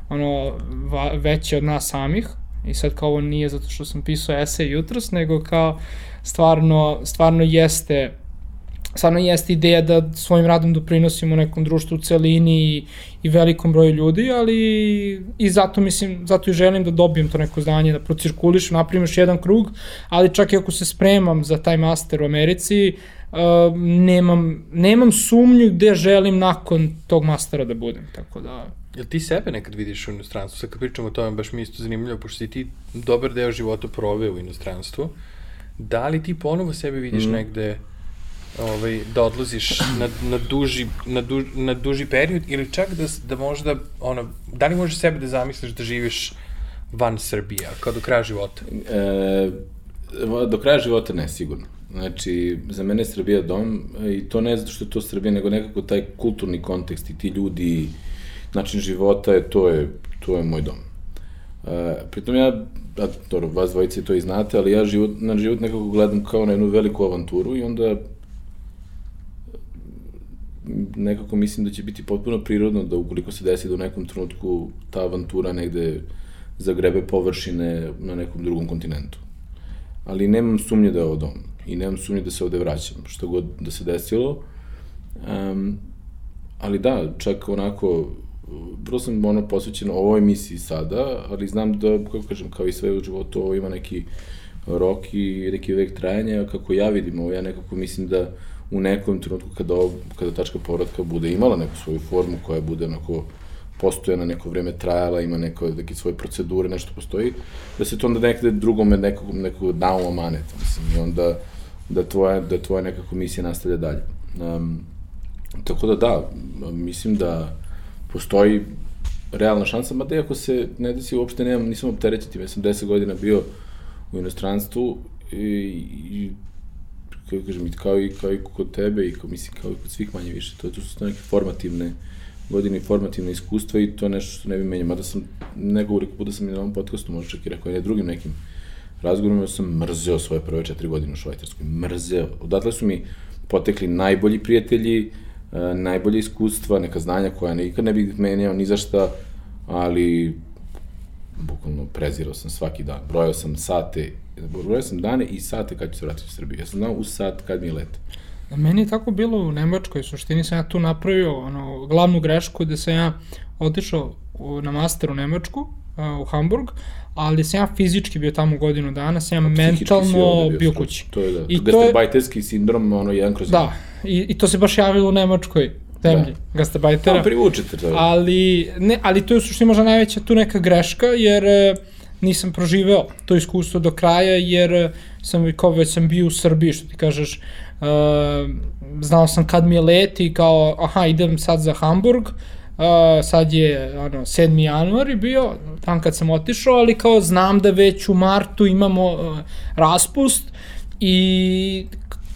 ono va, veće od nas samih i sad kao ovo nije zato što sam pisao esej jutros, nego kao stvarno, stvarno jeste stvarno jeste ideja da svojim radom doprinosimo nekom društvu u celini i, i velikom broju ljudi, ali i zato mislim, zato i želim da dobijem to neko znanje, da procirkulišem, napravim još jedan krug, ali čak i ako se spremam za taj master u Americi, uh, nemam, nemam sumnju gde želim nakon tog mastera da budem, tako da... Jel ti sebe nekad vidiš u inostranstvu? Sad kad pričamo o tome, baš mi isto zanimljivo, pošto si ti dobar deo života proveo u inostranstvu, da li ti ponovo sebe vidiš mm. negde ovaj, da odlaziš na, na, duži, na, duž, na duži period ili čak da, da možda, ono, da li možeš sebe da zamisliš da živiš van Srbije, kao do kraja života? E, do kraja života ne, sigurno. Znači, za mene je Srbija dom i to ne zato što je to Srbija, nego nekako taj kulturni kontekst i ti ljudi, način života, je, to, je, to je moj dom. E, pritom ja, a, dobro, vas dvojice to i znate, ali ja život, na život nekako gledam kao na jednu veliku avanturu i onda nekako mislim da će biti potpuno prirodno da ukoliko se desi da u nekom trenutku ta avantura negde zagrebe površine na nekom drugom kontinentu. Ali nemam sumnje da je ovo dom i nemam sumnje da se ovde vraćam, što god da se desilo. Um, ali da, čak onako, vrlo sam ono posvećen ovoj emisiji sada, ali znam da, kako kažem, kao i sve u životu, ovo ima neki rok i neki vek trajanja, kako ja vidim ovo, ja nekako mislim da u nekom trenutku kada, ovo, kada tačka povratka bude imala neku svoju formu koja bude onako postojana, neko vreme trajala, ima neko, neke svoje procedure, nešto postoji, da se to onda nekde drugome nekog, nekog nauma maneta, mislim, i onda da tvoja, da tvoja neka komisija nastavlja dalje. Um, tako da da, mislim da postoji realna šansa, mada iako se ne desi uopšte nemam, nisam opterećen ja sam 10 godina bio u inostranstvu i, i kako kažem, kao i, kao i kod tebe i kao, mislim, kao i kod svih manje više, to, to su neke formativne godine i formativne iskustva i to je nešto što ne bi menjao. Mada sam nekoliko puta sam i na ovom podcastu možda čak i rekao, i drugim nekim razgovorima sam mrzeo svoje prve četiri godine u Švajcarskoj. Mrzeo. Odatle su mi potekli najbolji prijatelji, uh, najbolje iskustva, neka znanja koja nikad ne bih menjao ni za šta, ali bukvalno prezirao sam svaki dan. Brojao sam sate, brojao sam dane i sate kad ću se vratiti u Srbiju. Ja sam znao u sat kad mi je let. Meni je tako bilo u Nemačkoj, suštini sam ja tu napravio ono, glavnu grešku da sam ja otišao na master u Nemačku, u Hamburg, ali sam ja fizički bio tamo godinu dana, sam ja mentalno bio, bio kući. To je da, I to gastarbajterski sindrom, ono, jedan kroz Da, i, i to se baš javilo u Nemačkoj zemlji, da. gastarbajtera. Pa privučete to. Ali, ne, ali to je u suštini možda najveća tu neka greška, jer e, nisam proživeo to iskustvo do kraja, jer e, sam, kao već sam bio u Srbiji, što ti kažeš, uh, znao sam kad mi je let i kao, aha, idem sad za Hamburg, uh, sad je ono, 7. januar i bio, tam kad sam otišao, ali kao znam da već u martu imamo uh, raspust i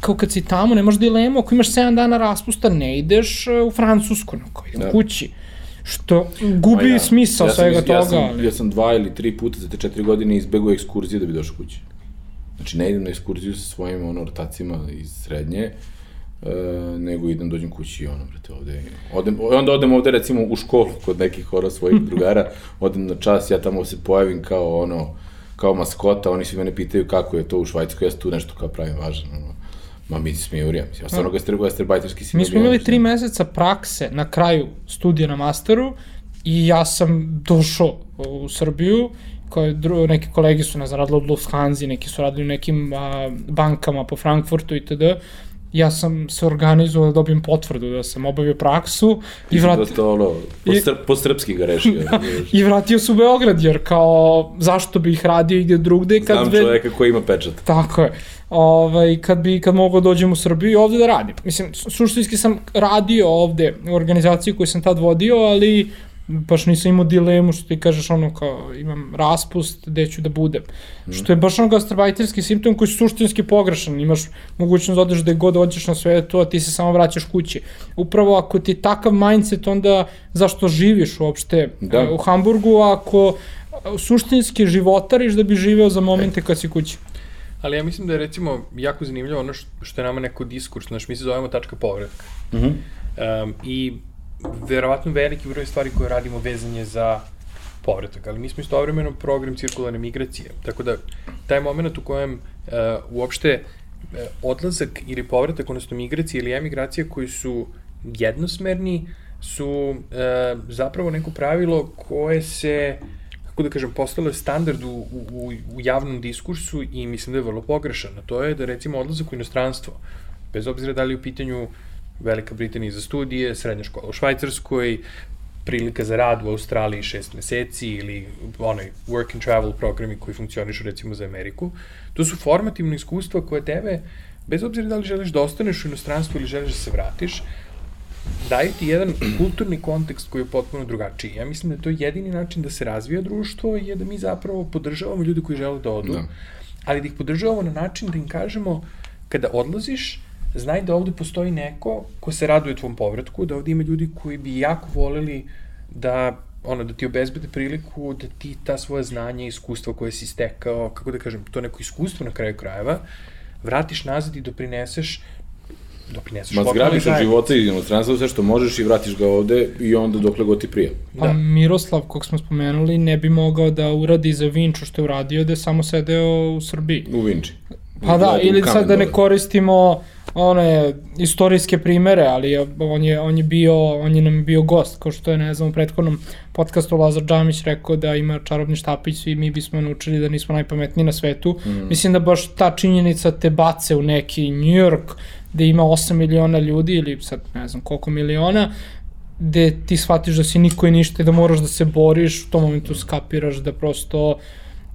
kao kad si tamo, nemaš dilemu, ako imaš 7 dana raspusta, ne ideš uh, u Francusku, kao idem da. kući. Što gubi ja, smisao ja svega toga. Ja sam, ali... ja sam dva ili tri puta za te četiri godine izbegao ekskurzije da bi došao kući. Znači, ne idem na ekskurziju sa svojim ono, rotacima iz srednje, Uh, nego idem dođem kući i ono, brate, ovde, odem, onda odem ovde recimo u školu kod nekih ora svojih drugara, odem na čas, ja tamo se pojavim kao ono, kao maskota, oni svi mene pitaju kako je to u Švajcarskoj, ja tu nešto kao pravim važan, ono, ma mi smijurija, mislim, ja stvarno gaster, gastarbajterski si Mi smo imali tri meseca prakse na kraju studija na masteru i ja sam došao u Srbiju, koje dru, neki kolegi su, ne znam, radili od Lufthansa, neki su radili u nekim a, bankama po Frankfurtu i td ja sam se organizovao da dobijem potvrdu da sam obavio praksu i vratio... Da to ono, po, I, po srpski ga rešio. da, I vratio se u Beograd, jer kao, zašto bih radio igde drugde? Kad Znam ve... čoveka koji ima pečat. Tako je. Ovaj, kad bi, kad mogao da dođem u Srbiju i ovde da radim. Mislim, suštinski sam radio ovde u organizaciji koju sam tad vodio, ali baš nisam imao dilemu što ti kažeš ono kao imam raspust gde ću da budem. Mm. Što je baš ono gastarbajterski simptom koji je suštinski pogrešan. Imaš mogućnost da odeš gde god hoćeš na svetu, a ti se samo vraćaš kući. Upravo ako ti je takav mindset, onda zašto živiš uopšte da. E, u Hamburgu, ako suštinski životariš da bi živeo za momente kad si kući. Ali ja mislim da je recimo jako zanimljivo ono što je nama neko diskurs, znaš, mi se zovemo tačka povratka. Mm -hmm. um, I verovatno veliki broj stvari koje radimo vezanje za povratak, ali mi smo istovremeno program cirkularne migracije, tako da taj moment u kojem uh, uopšte uh, odlazak ili povratak, odnosno migracije ili emigracije koji su jednosmerni, su uh, zapravo neko pravilo koje se kako da kažem, postalo je standard u, u, u javnom diskursu i mislim da je vrlo pogrešan. A to je da recimo odlazak u inostranstvo, bez obzira da li u pitanju Velika Britanija za studije, srednja škola u Švajcarskoj, prilika za rad u Australiji šest meseci ili onaj work and travel programi koji funkcionišu recimo za Ameriku. To su formativne iskustva koje tebe, bez obzira da li želiš da ostaneš u inostranstvu ili želiš da se vratiš, daju ti jedan kulturni kontekst koji je potpuno drugačiji. Ja mislim da je to jedini način da se razvija društvo je da mi zapravo podržavamo ljude koji žele da odu, da. ali da ih podržavamo na način da im kažemo kada odlaziš, znaj da ovde postoji neko ko se raduje tvom povratku, da ovde ima ljudi koji bi jako voleli da ono, da ti obezbede priliku da ti ta svoje znanje i iskustvo koje si stekao, kako da kažem, to neko iskustvo na kraju krajeva, vratiš nazad i doprineseš doprineseš Ma zgrabiš od života i inostranstva sve što možeš i vratiš ga ovde i onda dokle god ti prije. Pa da. Miroslav, kog smo spomenuli, ne bi mogao da uradi za Vinču što je uradio, da je samo sedeo u Srbiji. U Vinči. Pa da, ili sad da ne koristimo one istorijske primere, ali on je, on je bio, on je nam bio gost, kao što je, ne znam, u prethodnom podcastu Lazar Džamić rekao da ima čarobni štapić i mi bismo naučili da nismo najpametniji na svetu. Mm. Mislim da baš ta činjenica te bace u neki New York, gde ima 8 miliona ljudi ili sad ne znam koliko miliona, gde ti shvatiš da si niko i ništa i da moraš da se boriš, u tom momentu skapiraš da prosto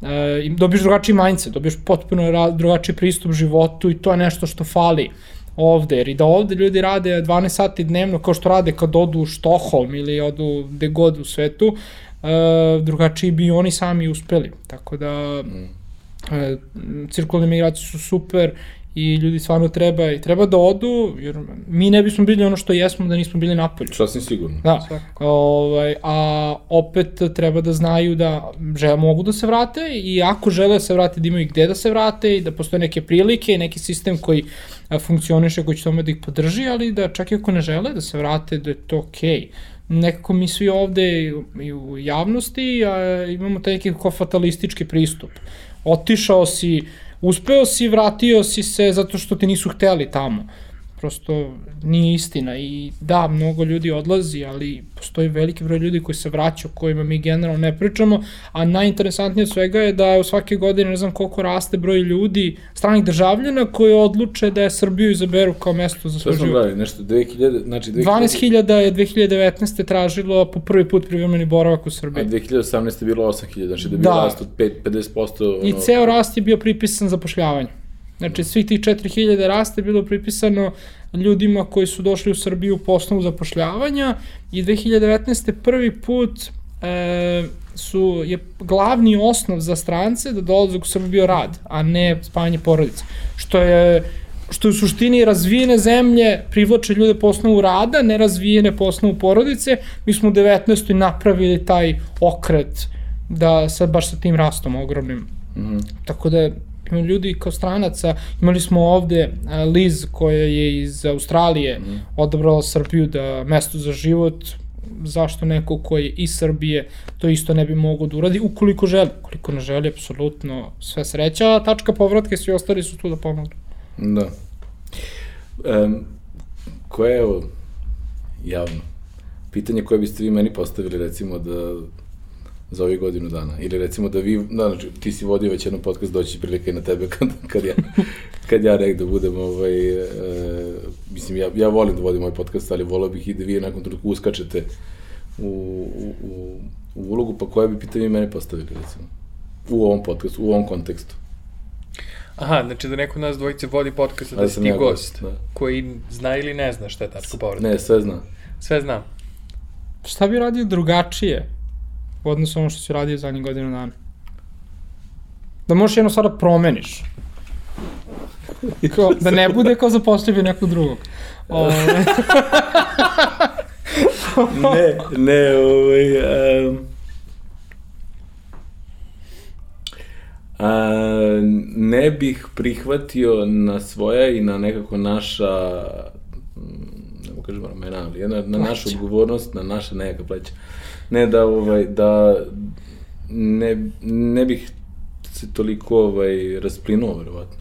e, dobiješ drugačiji mindset, dobiješ potpuno drugačiji pristup životu i to je nešto što fali ovde, jer i da ovde ljudi rade 12 sati dnevno kao što rade kad odu u Štoholm ili odu gde god u svetu, e, drugačiji bi oni sami uspeli. Tako da, mm. e, cirkulne migracije su super i ljudi stvarno treba i treba da odu, jer mi ne bismo bili ono što jesmo da nismo bili napolju. Sasvim sigurno. Da. Ovaj, a opet treba da znaju da žele, mogu da se vrate i ako žele da se vrate da imaju gde da se vrate i da postoje neke prilike i neki sistem koji funkcioniše, koji će tome da ih podrži, ali da čak i ako ne žele da se vrate, da je to okej. Okay nekako mi svi ovde i u javnosti a, imamo taj neki fatalistički pristup. Otišao si, uspeo si, vratio si se zato što te nisu hteli tamo prosto nije istina i da, mnogo ljudi odlazi, ali postoji veliki broj ljudi koji se vraća, o kojima mi generalno ne pričamo, a najinteresantnije od svega je da u svake godine ne znam koliko raste broj ljudi, stranih državljana koji odluče da je Srbiju izaberu kao mesto za svoj život. Gledali, nešto 2000, znači 2000... 12.000 je 2019. tražilo po prvi put privremeni boravak u Srbiji. A 2018. je bilo 8.000, znači da je bilo da. rast od 5, 50%. Ono... I ceo rast je bio pripisan zapošljavanju. Znači, svih tih 4000 rasta je bilo pripisano ljudima koji su došli u Srbiju po osnovu zapošljavanja i 2019. prvi put e, su, je glavni osnov za strance da dolazak u Srbiju bio rad, a ne spavanje porodice. Što je što u suštini razvijene zemlje privlače ljude po osnovu rada, nerazvijene po osnovu porodice. Mi smo u 19. napravili taj okret da sad baš sa tim rastom ogromnim. Mm -hmm. Tako da ljudi kao stranaca, imali smo ovde Liz koja je iz Australije mm. odabrala Srbiju da mesto za život, zašto neko ko je iz Srbije to isto ne bi mogao da uradi, ukoliko želi. Ukoliko ne želi, apsolutno sve sreća, a tačka povratke, svi ostali su tu da pomognu. Da. Um, koje je ovo javno? Pitanje koje biste vi meni postavili, recimo, da za ovih godinu dana. Ili recimo da vi, da, znači, ti si vodio već jedan podcast, doći prilika i na tebe kad, kad ja, kad ja negde budem, ovaj, e, mislim, ja, ja volim da vodim ovaj podcast, ali volao bih i da vi nakon trenutku uskačete u, u, u, u ulogu, pa koje bi pitanje mene postavili, recimo, u ovom podcastu, u ovom kontekstu. Aha, znači da neko od nas dvojice vodi podcast, da, da si ti gost, da. koji zna ili ne zna šta je tačka povratka. Ne, sve zna. Sve znam. Šta bi radio drugačije u odnosu ono što si radio zadnjih godinu dana? Da možeš jedno sada promeniš. Kao, da ne bude kao zaposljivi nekog drugog. Ove... ne, ne, ovaj... Um, a, ne bih prihvatio na svoja i na nekako naša ne mogu kažem ramena, ali na, na našu odgovornost, na naša nekakva pleća. Ne da, ovaj, da ne, ne bih se toliko ovaj, rasplinuo, verovatno.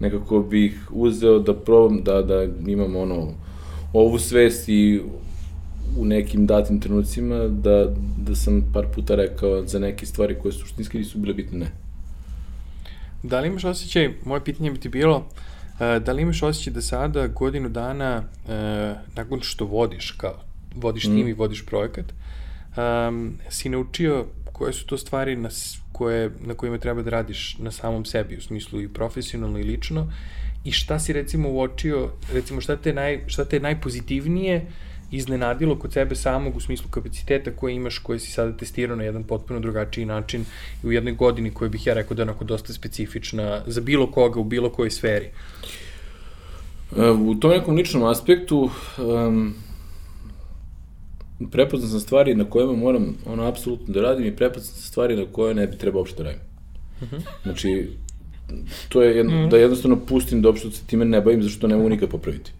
Nekako bih uzeo da probam da, da imam ono, ovu svest i u nekim datim trenucima da, da sam par puta rekao za neke stvari koje suštinski nisu bile bitne, ne. Da li imaš osjećaj, moje pitanje bi ti bilo, e, da li imaš osjećaj da sada godinu dana e, nakon što vodiš kao vodiš tim mm. i vodiš projekat, um, si naučio koje su to stvari na, koje, na kojima treba da radiš na samom sebi, u smislu i profesionalno i lično, i šta si recimo uočio, recimo šta te, naj, šta te najpozitivnije iznenadilo kod sebe samog u smislu kapaciteta koje imaš, koje si sada testirao na jedan potpuno drugačiji način i u jednoj godini koja bih ja rekao da je onako dosta specifična za bilo koga u bilo kojoj sferi? E, u tom nekom ličnom aspektu um, prepoznam sam stvari na kojima moram ono apsolutno da radim i prepoznam sam stvari na koje ne bi trebao uopšte da radim. Mhm. -huh. Znači, to je jedno, mhm. -huh. da jednostavno pustim da uopšte se time ne bavim, zašto ne mogu nikad popraviti.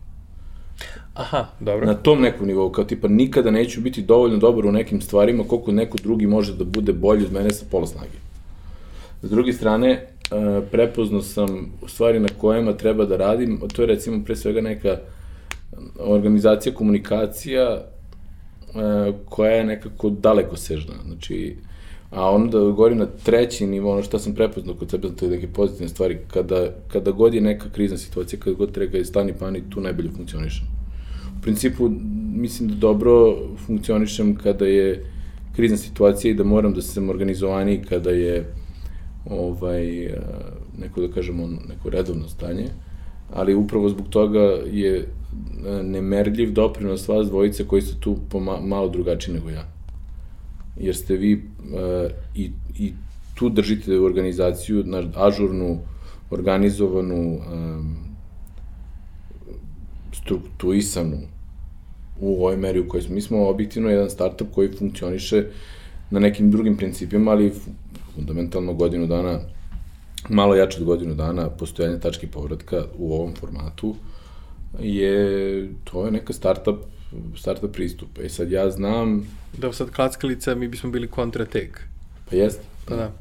Aha, dobro. Na tom nekom nivou, kao tipa nikada neću biti dovoljno dobar u nekim stvarima koliko neko drugi može da bude bolji od mene sa pola snage. S druge strane, e, prepoznao sam stvari na kojima treba da radim, to je recimo pre svega neka organizacija, komunikacija koja je nekako daleko sežna. Znači, a onda da govorim na treći nivo, ono što sam prepoznao kod sebe, to je neke pozitivne stvari, kada, kada god je neka krizna situacija, kada god treba je stani pani, tu najbolje funkcionišem principu mislim da dobro funkcionišem kada je krizna situacija i da moram da sam organizovaniji kada je ovaj, neko da kažemo neko redovno stanje, ali upravo zbog toga je nemerljiv doprinos vas dvojice koji ste tu ma, malo drugačiji nego ja. Jer ste vi uh, i, i tu držite organizaciju, na ažurnu, organizovanu, um, strukturisanu u ovoj meri u kojoj smo. Mi smo objektivno jedan startup koji funkcioniše na nekim drugim principima, ali fundamentalno godinu dana, malo jače od godinu dana postojanja tačke povratka u ovom formatu je, to je neka startup startup pristup. E sad ja znam... Da sad klackalica mi bismo bili kontratek. Pa jest. Pa da.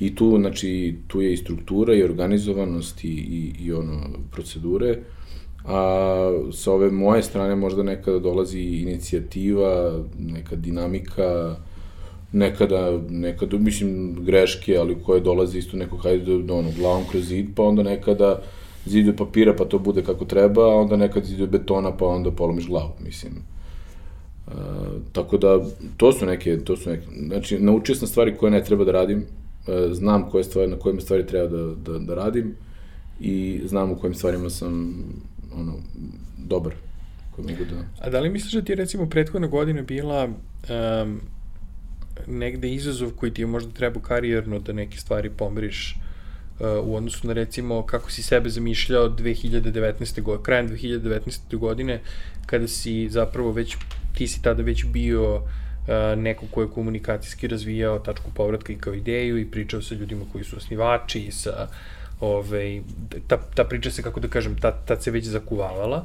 I tu, znači, tu je i struktura i organizovanost i, i, i ono, procedure a sa ove moje strane možda nekada dolazi inicijativa, neka dinamika, nekada, nekada, mislim, greške, ali koje dolaze isto neko, hajde, ono, glavom kroz zid, pa onda nekada zidu papira, pa to bude kako treba, a onda nekad zidu betona, pa onda polomiš glavu, mislim. Uh, tako da, to su neke, to su neke, znači, naučio sam stvari koje ne treba da radim, uh, znam koje stvari, na kojima stvari treba da, da, da radim i znam u kojim stvarima sam ono, dobar. Mogu da... A da li misliš da ti je recimo prethodna godina bila um, negde izazov koji ti je možda trebao karijerno da neke stvari pomeriš u odnosu na recimo kako si sebe zamišljao 2019. godine, krajem 2019. godine, kada si zapravo već, ti si tada već bio uh, neko ko je komunikacijski razvijao tačku povratka i kao ideju i pričao sa ljudima koji su osnivači i sa Ove, ta, ta priča se, kako da kažem, ta, ta se već zakuvavala.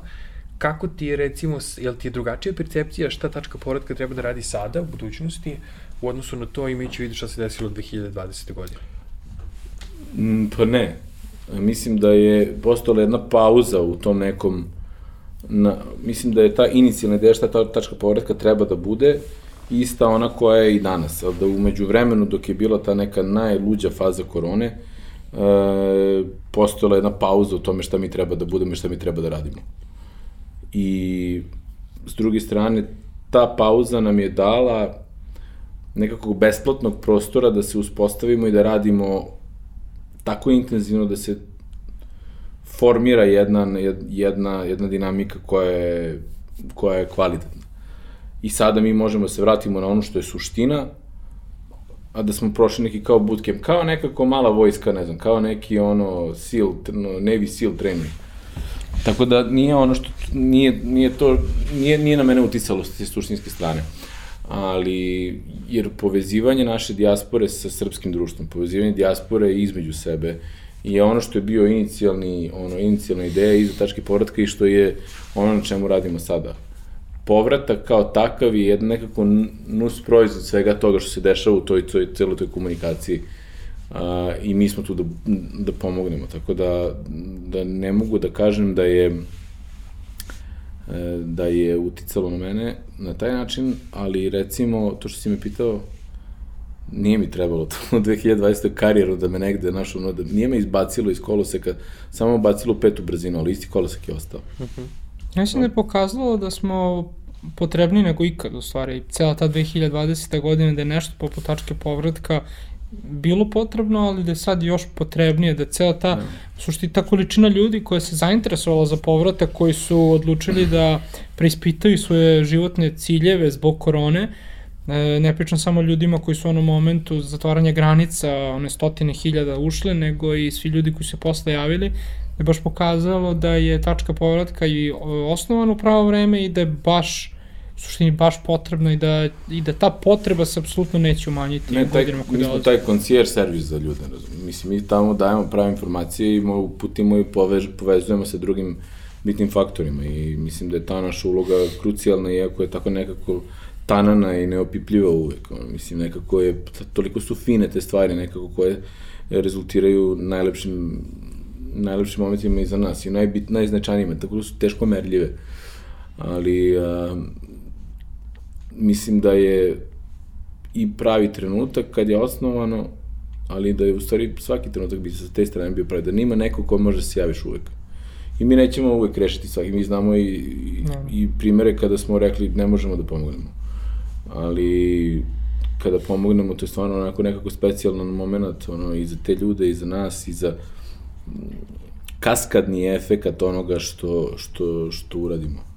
Kako ti je, recimo, jel ti je drugačija percepcija šta tačka povratka treba da radi sada, u budućnosti, u odnosu na to imajući vidu šta se desilo 2020. godine? Mm, pa ne. Mislim da je postala jedna pauza u tom nekom na, mislim da je ta inicijalna ideja šta ta tačka povratka treba da bude ista ona koja je i danas. Ali da umeđu vremenu dok je bila ta neka najluđa faza korone, e, postojala jedna pauza u tome šta mi treba da budemo i šta mi treba da radimo. I s druge strane, ta pauza nam je dala nekakvog besplatnog prostora da se uspostavimo i da radimo tako intenzivno da se formira jedna, jedna, jedna dinamika koja je, koja je kvalitetna. i sada mi možemo da se vratimo na ono što je suština, a da smo prošli neki kao bootcamp, kao nekako mala vojska, ne znam, kao neki ono SEAL, Navy SEAL trening. Tako da nije ono što, nije, nije to, nije, nije na mene uticalo s suštinske strane. Ali, jer povezivanje naše dijaspore sa srpskim društvom, povezivanje dijaspore između sebe, je ono što je bio inicijalni, ono, inicijalna ideja iza tačke povratka i što je ono na čemu radimo sada povratak kao takav je jedan nekako nus proizvod svega toga što se dešava u toj, toj celoj toj komunikaciji. Uh, I mi smo tu da, da pomognemo, tako da, da ne mogu da kažem da je da je uticalo na mene na taj način, ali recimo, to što si me pitao, nije mi trebalo to u 2020. karijeru da me negde našo, no, da nije me izbacilo iz koloseka, samo bacilo petu brzinu, ali isti kolosek je ostao. Uh -huh. Ja mislim da je pokazalo da smo potrebni nego ikad u stvari. Cela ta 2020. godina da je nešto poput tačke povratka bilo potrebno, ali da je sad još potrebnije, da cela ta, mm. sušti ta količina ljudi koja se zainteresovala za povratak, koji su odlučili da preispitaju svoje životne ciljeve zbog korone, e, ne pričam samo ljudima koji su u onom momentu zatvaranja granica, one stotine hiljada ušle, nego i svi ljudi koji se posle javili, je baš pokazalo da je tačka povratka i osnovan u pravo vreme i da je baš u suštini baš potrebno i da, i da ta potreba se apsolutno neće umanjiti ne, taj, godinama koje dolaze. Mi smo taj koncijer servis za ljude, razumiješ. Mislim, mi tamo dajemo prave informacije i putimo i povež, povezujemo se drugim bitnim faktorima i mislim da je ta naša uloga krucijalna iako je tako nekako tanana i neopipljiva uvek. Ono, mislim, nekako je, toliko su fine te stvari nekako koje rezultiraju najlepšim najlepšim momentima i za nas i najbit, najznačajnijima, tako da su teško merljive. Ali a, mislim da je i pravi trenutak kad je osnovano, ali da je u stvari svaki trenutak bi se sa te strane bio pravi, da nima neko ko može da se javiš uvek. I mi nećemo uvek rešiti svaki, mi znamo i, i, i primere kada smo rekli ne možemo da pomognemo. Ali kada pomognemo, to je stvarno onako nekako specijalno moment, ono, i za te ljude, i za nas, i za kaskadni efekat onoga što, što, što uradimo.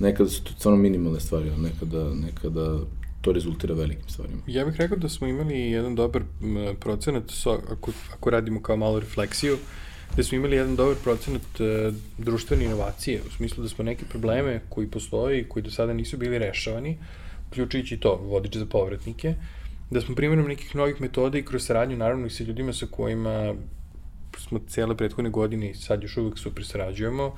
Nekada su to stvarno minimalne stvari, ali nekada, nekada to rezultira velikim stvarima. Ja bih rekao da smo imali jedan dobar procenat, so, ako, ako radimo kao malo refleksiju, da smo imali jedan dobar procenat uh, društvene inovacije, u smislu da smo neke probleme koji postoji, koji do sada nisu bili rešavani, uključujući to, vodič za povratnike, da smo primjerom nekih novih metoda i kroz saradnju naravno i sa ljudima sa kojima smo cijele prethodne godine i sad još uvek super sarađujemo,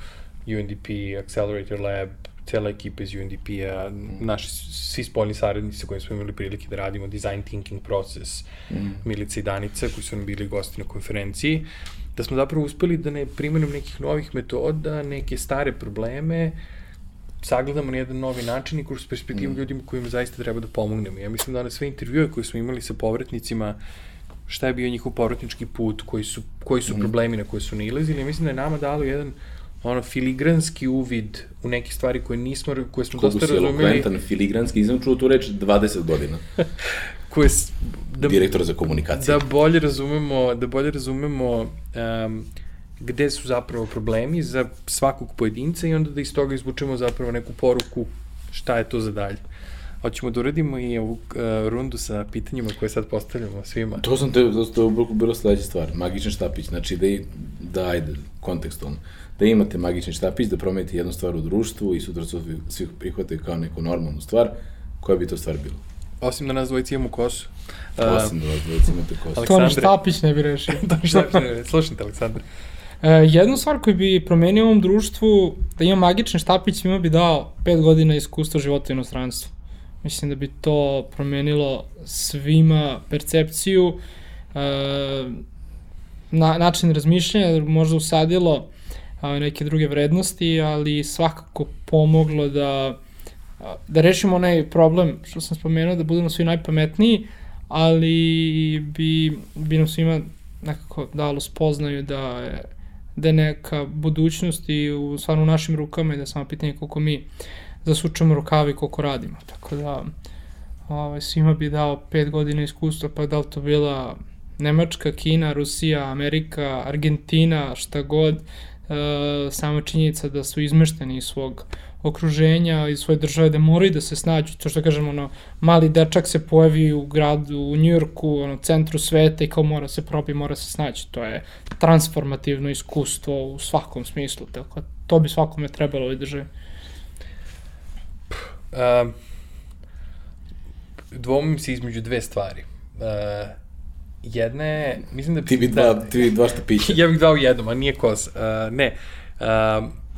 UNDP, Accelerator Lab, cela ekipa iz UNDP-a, mm. naši svi spoljni saradnici sa kojima smo imali prilike da radimo, design thinking process, mm. Milica i Danica, koji su nam bili gosti na konferenciji, da smo zapravo uspeli da ne primjenom nekih novih metoda, neke stare probleme, sagledamo na jedan novi način i kroz perspektivu mm. ljudima kojima zaista treba da pomognemo. Ja mislim da na sve intervjue koje smo imali sa povratnicima, šta je bio njihov povratnički put, koji su, koji su mm. problemi na koje su nailazili, mislim da je nama dalo jedan ono filigranski uvid u neke stvari koje nismo koje smo Kogu dosta razumeli. Kogu si filigranski, nisam čuo tu reč 20 godina. koje da direktor za komunikaciju. Da bolje razumemo, da bolje razumemo um, gde su zapravo problemi za svakog pojedinca i onda da iz toga izvučemo zapravo neku poruku šta je to za dalje. Hoćemo da uradimo i ovu uh, rundu sa pitanjima koje sad postavljamo svima. To sam te, to, to je bilo sledeća stvar, magičan štapić, znači da, da ajde, kontekstualno da imate magični štapić, da promenite jednu stvar u društvu i sutra su svi prihvataju kao neku normalnu stvar, koja bi to stvar bila? Osim da nas dvojici imamo kosu. Osim da nas dvojici imate kosu. To ni štapić ne bi rešio. to ni štapić ne bi rešio. Slušajte, Aleksandar. Uh, jednu stvar koju bi promenio u ovom društvu, da ima magični štapić, svima bi dao pet godina iskustva života u inostranstvu. Mislim da bi to promenilo svima percepciju, uh, na, način razmišljanja, možda usadilo a, neke druge vrednosti, ali svakako pomoglo da, da rešimo onaj problem što sam spomenuo, da budemo svi najpametniji, ali bi, bi nam svima nekako dalo spoznaju da da je neka budućnost i u, stvarno u našim rukama i da samo pitanje koliko mi zasučemo rukavi i koliko radimo. Tako da ovaj, svima bi dao pet godina iskustva, pa da li to bila Nemačka, Kina, Rusija, Amerika, Argentina, šta god, sama činjenica da su izmešteni iz svog okruženja i svoje države da moraju da se snađu, to što kažemo, ono, mali dečak se pojavi u gradu, u Njujorku, ono, centru sveta i kao mora se probi, mora se snaći. To je transformativno iskustvo u svakom smislu, tako to bi svakome trebalo ovoj državi. Um, dvomim se između dve stvari. Uh, jedna je, mislim da... Ti bi dva, da, ti bi dva što piće. ja bih dva u jednom, a nije kos. Uh, ne. Uh,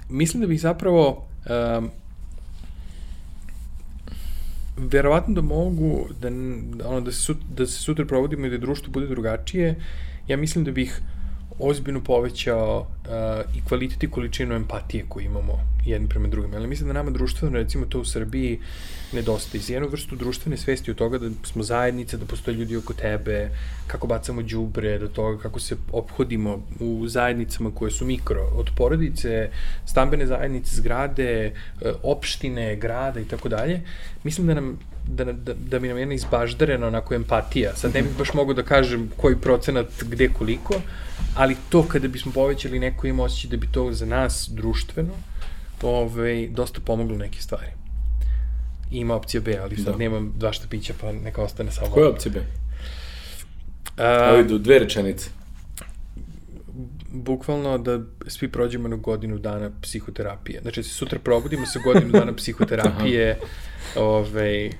mislim da bih zapravo um, verovatno da mogu da, ono, da, se, da se sutra provodimo i da društvo bude drugačije, ja mislim da bih ozbiljno povećao uh, i kvalitet i količinu empatije koju imamo jedni prema drugim. Ali mislim da nama društveno, recimo to u Srbiji, nedostaje. Iz jednog vrstu društvene svesti od toga da smo zajednice, da postoje ljudi oko tebe, kako bacamo đubre, do toga kako se obhodimo u zajednicama koje su mikro, od porodice, stambene zajednice, zgrade, e, opštine, grada i tako dalje. Mislim da nam da, da, da mi nam jedna izbaždarena onako empatija. Sad ne bih baš mogu da kažem koji procenat gde koliko, ali to kada bismo povećali neko ima osjećaj da bi to za nas društveno ovaj, dosta pomoglo neke stvari. Ima opcija B, ali sad da. nemam dva štapića, pa neka ostane samo... Koja je opcija B? A, Ovi do dve rečenice. Bukvalno da svi prođemo na godinu dana psihoterapije. Znači, da sutra probudimo sa godinu dana psihoterapije, ovaj,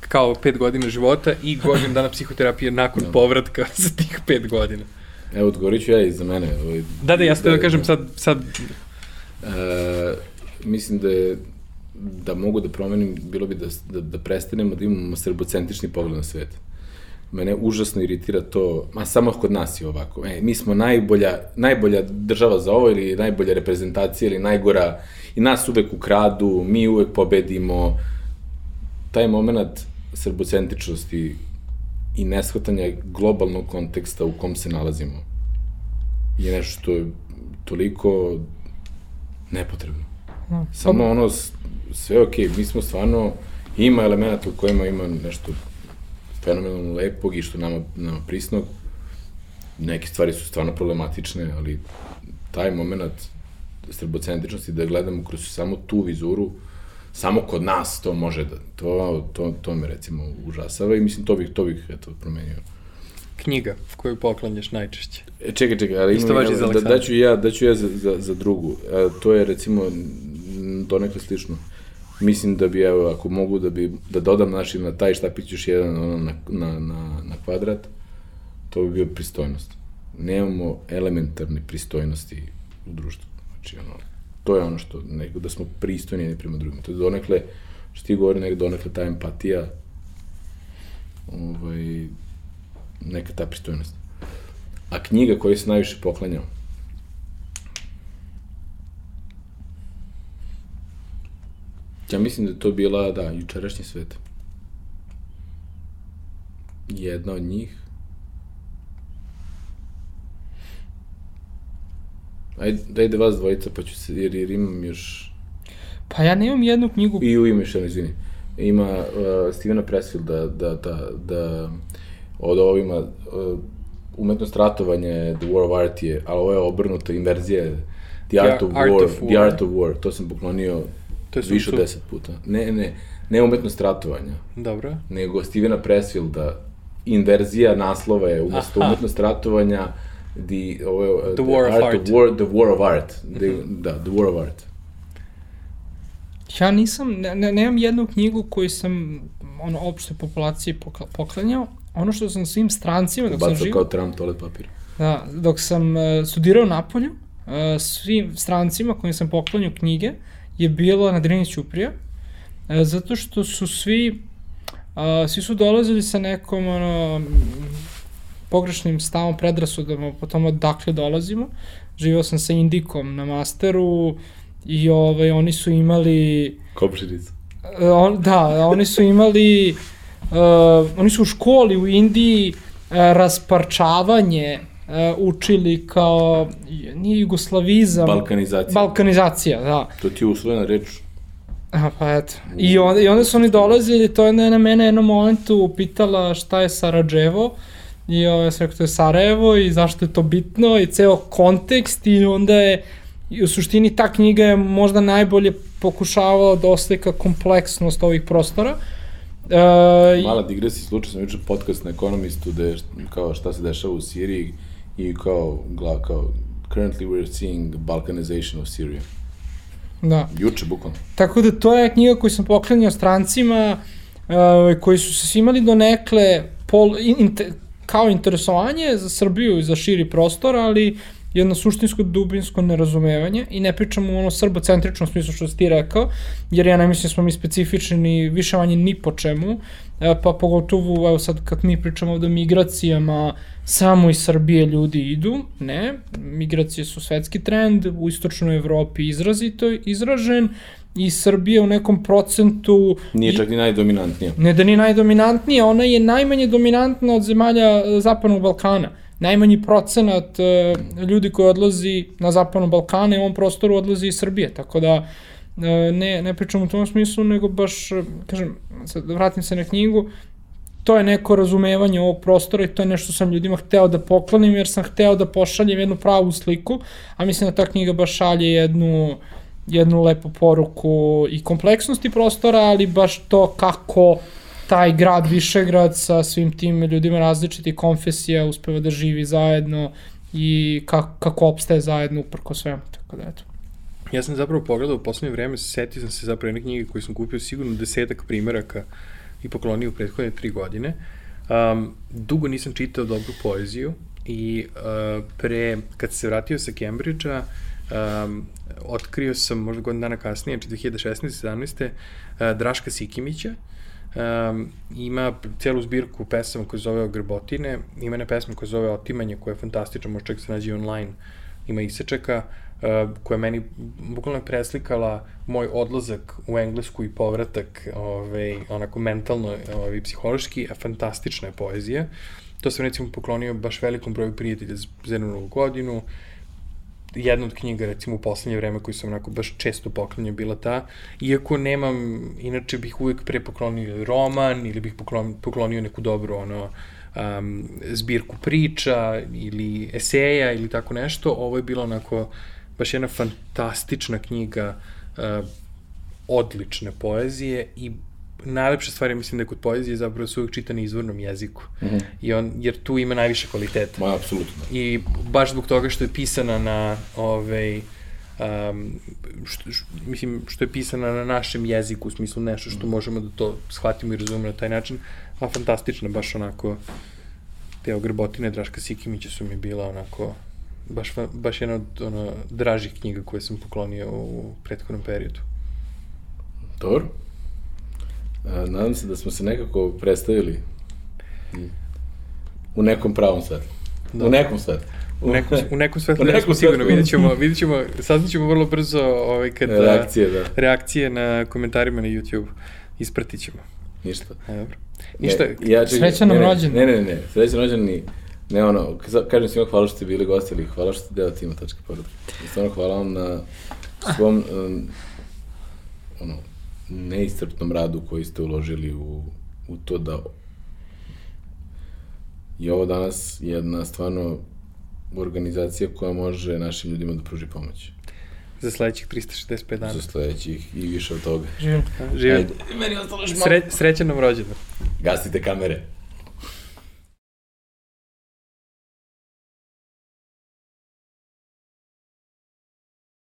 kao pet godina života i godinu dana psihoterapije nakon no. Da. povratka za tih pet godina. Evo, odgovorit ću ja i za mene. Ovaj, da, da, ja ste da, da kažem sad... sad... E, mislim da je da mogu da promenim, bilo bi da, da, da prestanemo da imamo srbocentrični pogled na svet. Mene užasno iritira to, ma samo kod nas je ovako, e, mi smo najbolja, najbolja država za ovo ili najbolja reprezentacija ili najgora i nas uvek ukradu, mi uvek pobedimo. Taj moment srbocentričnosti i neshvatanja globalnog konteksta u kom se nalazimo je nešto što je toliko nepotrebno. No. Samo ono, sve ok, mi smo stvarno, ima elemenata u kojima ima nešto fenomenalno lepog i što nama, nama prisnog. Neke stvari su stvarno problematične, ali taj moment srbocentričnosti da gledamo kroz samo tu vizuru, samo kod nas to može da, to, to, to me recimo užasava i mislim to bih, to bih eto, promenio. Knjiga koju poklanjaš najčešće. E, čekaj, čekaj, ali Isto imam, ja, da, da ću ja, da ću ja za, za, za drugu. E, to je recimo donekle slično. Mislim da bi, evo, ako mogu da bi, da dodam naši na taj štapić još jedan ono, na, na, na, na kvadrat, to bi bio pristojnost. Nemamo elementarne pristojnosti u društvu. Znači, ono, to je ono što, nego da smo pristojni jedni prema drugim. To je donekle, što ti govori, nek donekle ta empatija, ovaj, neka ta pristojnost. A knjiga koju se najviše poklanjao, Ja mislim da je to bila, da, jučerašnji svet. Jedna od njih. Ajde, dajde vas dvojica, pa ću se, jer, jer imam još... Pa ja nemam jednu knjigu. I u ime što, izvini. Ima uh, Stevena Pressfielda, da, da, da, od ovima, uh, umetnost ratovanje, The War of Art je, ali ovo je obrnuto, inverzija The Art, of, Art war, of War, The Art of War, to sam poklonio To je više od deset puta. Ne, ne, ne umetnost ratovanja. Dobro. Nego Stevena Pressfielda, inverzija naslova je umesto Aha. umetnost ratovanja the, je, the, the War of Art. Of war, the War of Art. The, mm -hmm. Da, The War of Art. Ja nisam, ne, ne, nemam jednu knjigu koju sam ono, opšte populaciji poklanjao. Ono što sam svim strancima, dok Bacao sam živo... kao Trump toalet papir. Da, dok sam uh, studirao na polju, uh, svim strancima kojim sam poklanjao knjige, uh, je bilo na Drini Ćuprija, e, zato što su svi, a, svi su dolazili sa nekom ono, pogrešnim stavom, predrasudama po tome odakle dolazimo. Živio sam sa Indikom na masteru i ovaj, oni su imali... Kopširicu. E, on, da, oni su imali... Uh, oni su u školi u Indiji uh, rasparčavanje uh, učili kao, nije jugoslavizam. Balkanizacija. Balkanizacija, da. To ti je usvojena reč. Aha, pa eto. I onda, I onda su oni dolazili, to je na mene jednom momentu pitala šta je Sarajevo. I ovo, ja sam rekao, to je Sarajevo i zašto je to bitno i ceo kontekst i onda je I u suštini ta knjiga je možda najbolje pokušavala da oslika kompleksnost ovih prostora. Uh, Mala digresi, slučaj sam jučer podcast na ekonomistu da je kao šta se dešava u Siriji i kao, gla, kao currently we're seeing balkanization of Syria. Da. Juče, bukvalno. Tako da to je knjiga koju sam poklanjao strancima, uh, koji su se imali do nekle pol, in, in, kao interesovanje za Srbiju i za širi prostor, ali jedno suštinsko dubinsko nerazumevanje i ne pričamo u ono srbocentričnom smislu što si ti rekao, jer ja ne mislim da smo mi specifični više manje ni po čemu, e, pa pogotovo evo sad kad mi pričamo ovde o migracijama, samo iz Srbije ljudi idu, ne, migracije su svetski trend, u istočnoj Evropi izrazito izražen, i Srbija u nekom procentu... Nije čak ni najdominantnija. Ne da ni najdominantnija, ona je najmanje dominantna od zemalja e, Zapadnog Balkana. Najmanji procenat e, ljudi koji odlazi na Zapadnom Balkanu i ovom prostoru odlazi iz Srbije, tako da e, ne, ne pričam u tom smislu, nego baš, kažem, sad vratim se na knjigu, to je neko razumevanje ovog prostora i to je nešto sam ljudima hteo da poklonim jer sam hteo da pošaljem jednu pravu sliku, a mislim da ta knjiga baš šalje jednu jednu lepu poruku i kompleksnosti prostora, ali baš to kako taj grad Višegrad sa svim tim ljudima različitih konfesija uspeva da živi zajedno i kako, kako opstaje zajedno uprko svemu, tako da eto. Ja sam zapravo pogledao u poslednje vreme, setio sam se zapravo jedne knjige koje sam kupio sigurno desetak primeraka i poklonio u prethodne tri godine. Um, dugo nisam čitao dobru poeziju i uh, pre, kad se vratio sa Cambridgea, um, otkrio sam možda godin dana kasnije, znači 2016-17. Uh, Draška Sikimića, um, ima celu zbirku pesama koje zove Grbotine, ima ne pesma koja zove Otimanje, koja je fantastična, može čak se nađe online, ima isečeka, uh, koja je meni bukvalno preslikala moj odlazak u Englesku i povratak ovaj, onako mentalno ovaj, psihološki, a fantastična je poezija. To sam recimo poklonio baš velikom broju prijatelja za jednu godinu, jedna od knjiga, recimo, u poslednje vreme koju sam onako baš često poklonio bila ta, iako nemam, inače bih uvek pre poklonio roman ili bih poklonio, poklonio neku dobru, ono, um, zbirku priča ili eseja ili tako nešto, ovo je bilo onako baš jedna fantastična knjiga uh, odlične poezije i najlepša stvar je, mislim da je kod poezije zapravo se uvijek čita na izvornom jeziku. Mm -hmm. I on, jer tu ima najviše kvaliteta. Ma, apsolutno. I baš zbog toga što je pisana na ovaj, um, što, što, mislim, što je pisana na našem jeziku, u smislu nešto što mm. možemo da to shvatimo i razumemo na taj način, a fantastično, baš onako, te ogrbotine Draška Sikimića su mi bila onako, baš, baš jedna od ono, dražih knjiga koje sam poklonio u prethodnom periodu. Dobro. Nadam se da smo se nekako predstavili u nekom pravom svetlu. Da. U nekom svetlu. U nekom, u nekom svetlu, u nekom sigurno, vidjet ćemo, vidjet ćemo, saznat ćemo vrlo brzo ovaj, kada, reakcije, da. reakcije na komentarima na YouTube. Ispratit ćemo. Ništa. A, dobro. Ništa. Ne, ja čekaj, Srećan nam rođen. Ne, ne, ne, ne, srećan rođen ni, ne ono, kažem svima hvala što ste bili gosti, ali hvala što ste deo tima tačka porada. Stvarno hvala vam na svom, um, ono, neistrpnom radu koji ste uložili u, u to da je ovo danas jedna stvarno organizacija koja može našim ljudima da pruži pomoć. Za sledećih 365 dana. Za sledećih i više od toga. Živim. Živim. Meni ostalo još malo. Sre, srećan nam rođendan. Gasite kamere.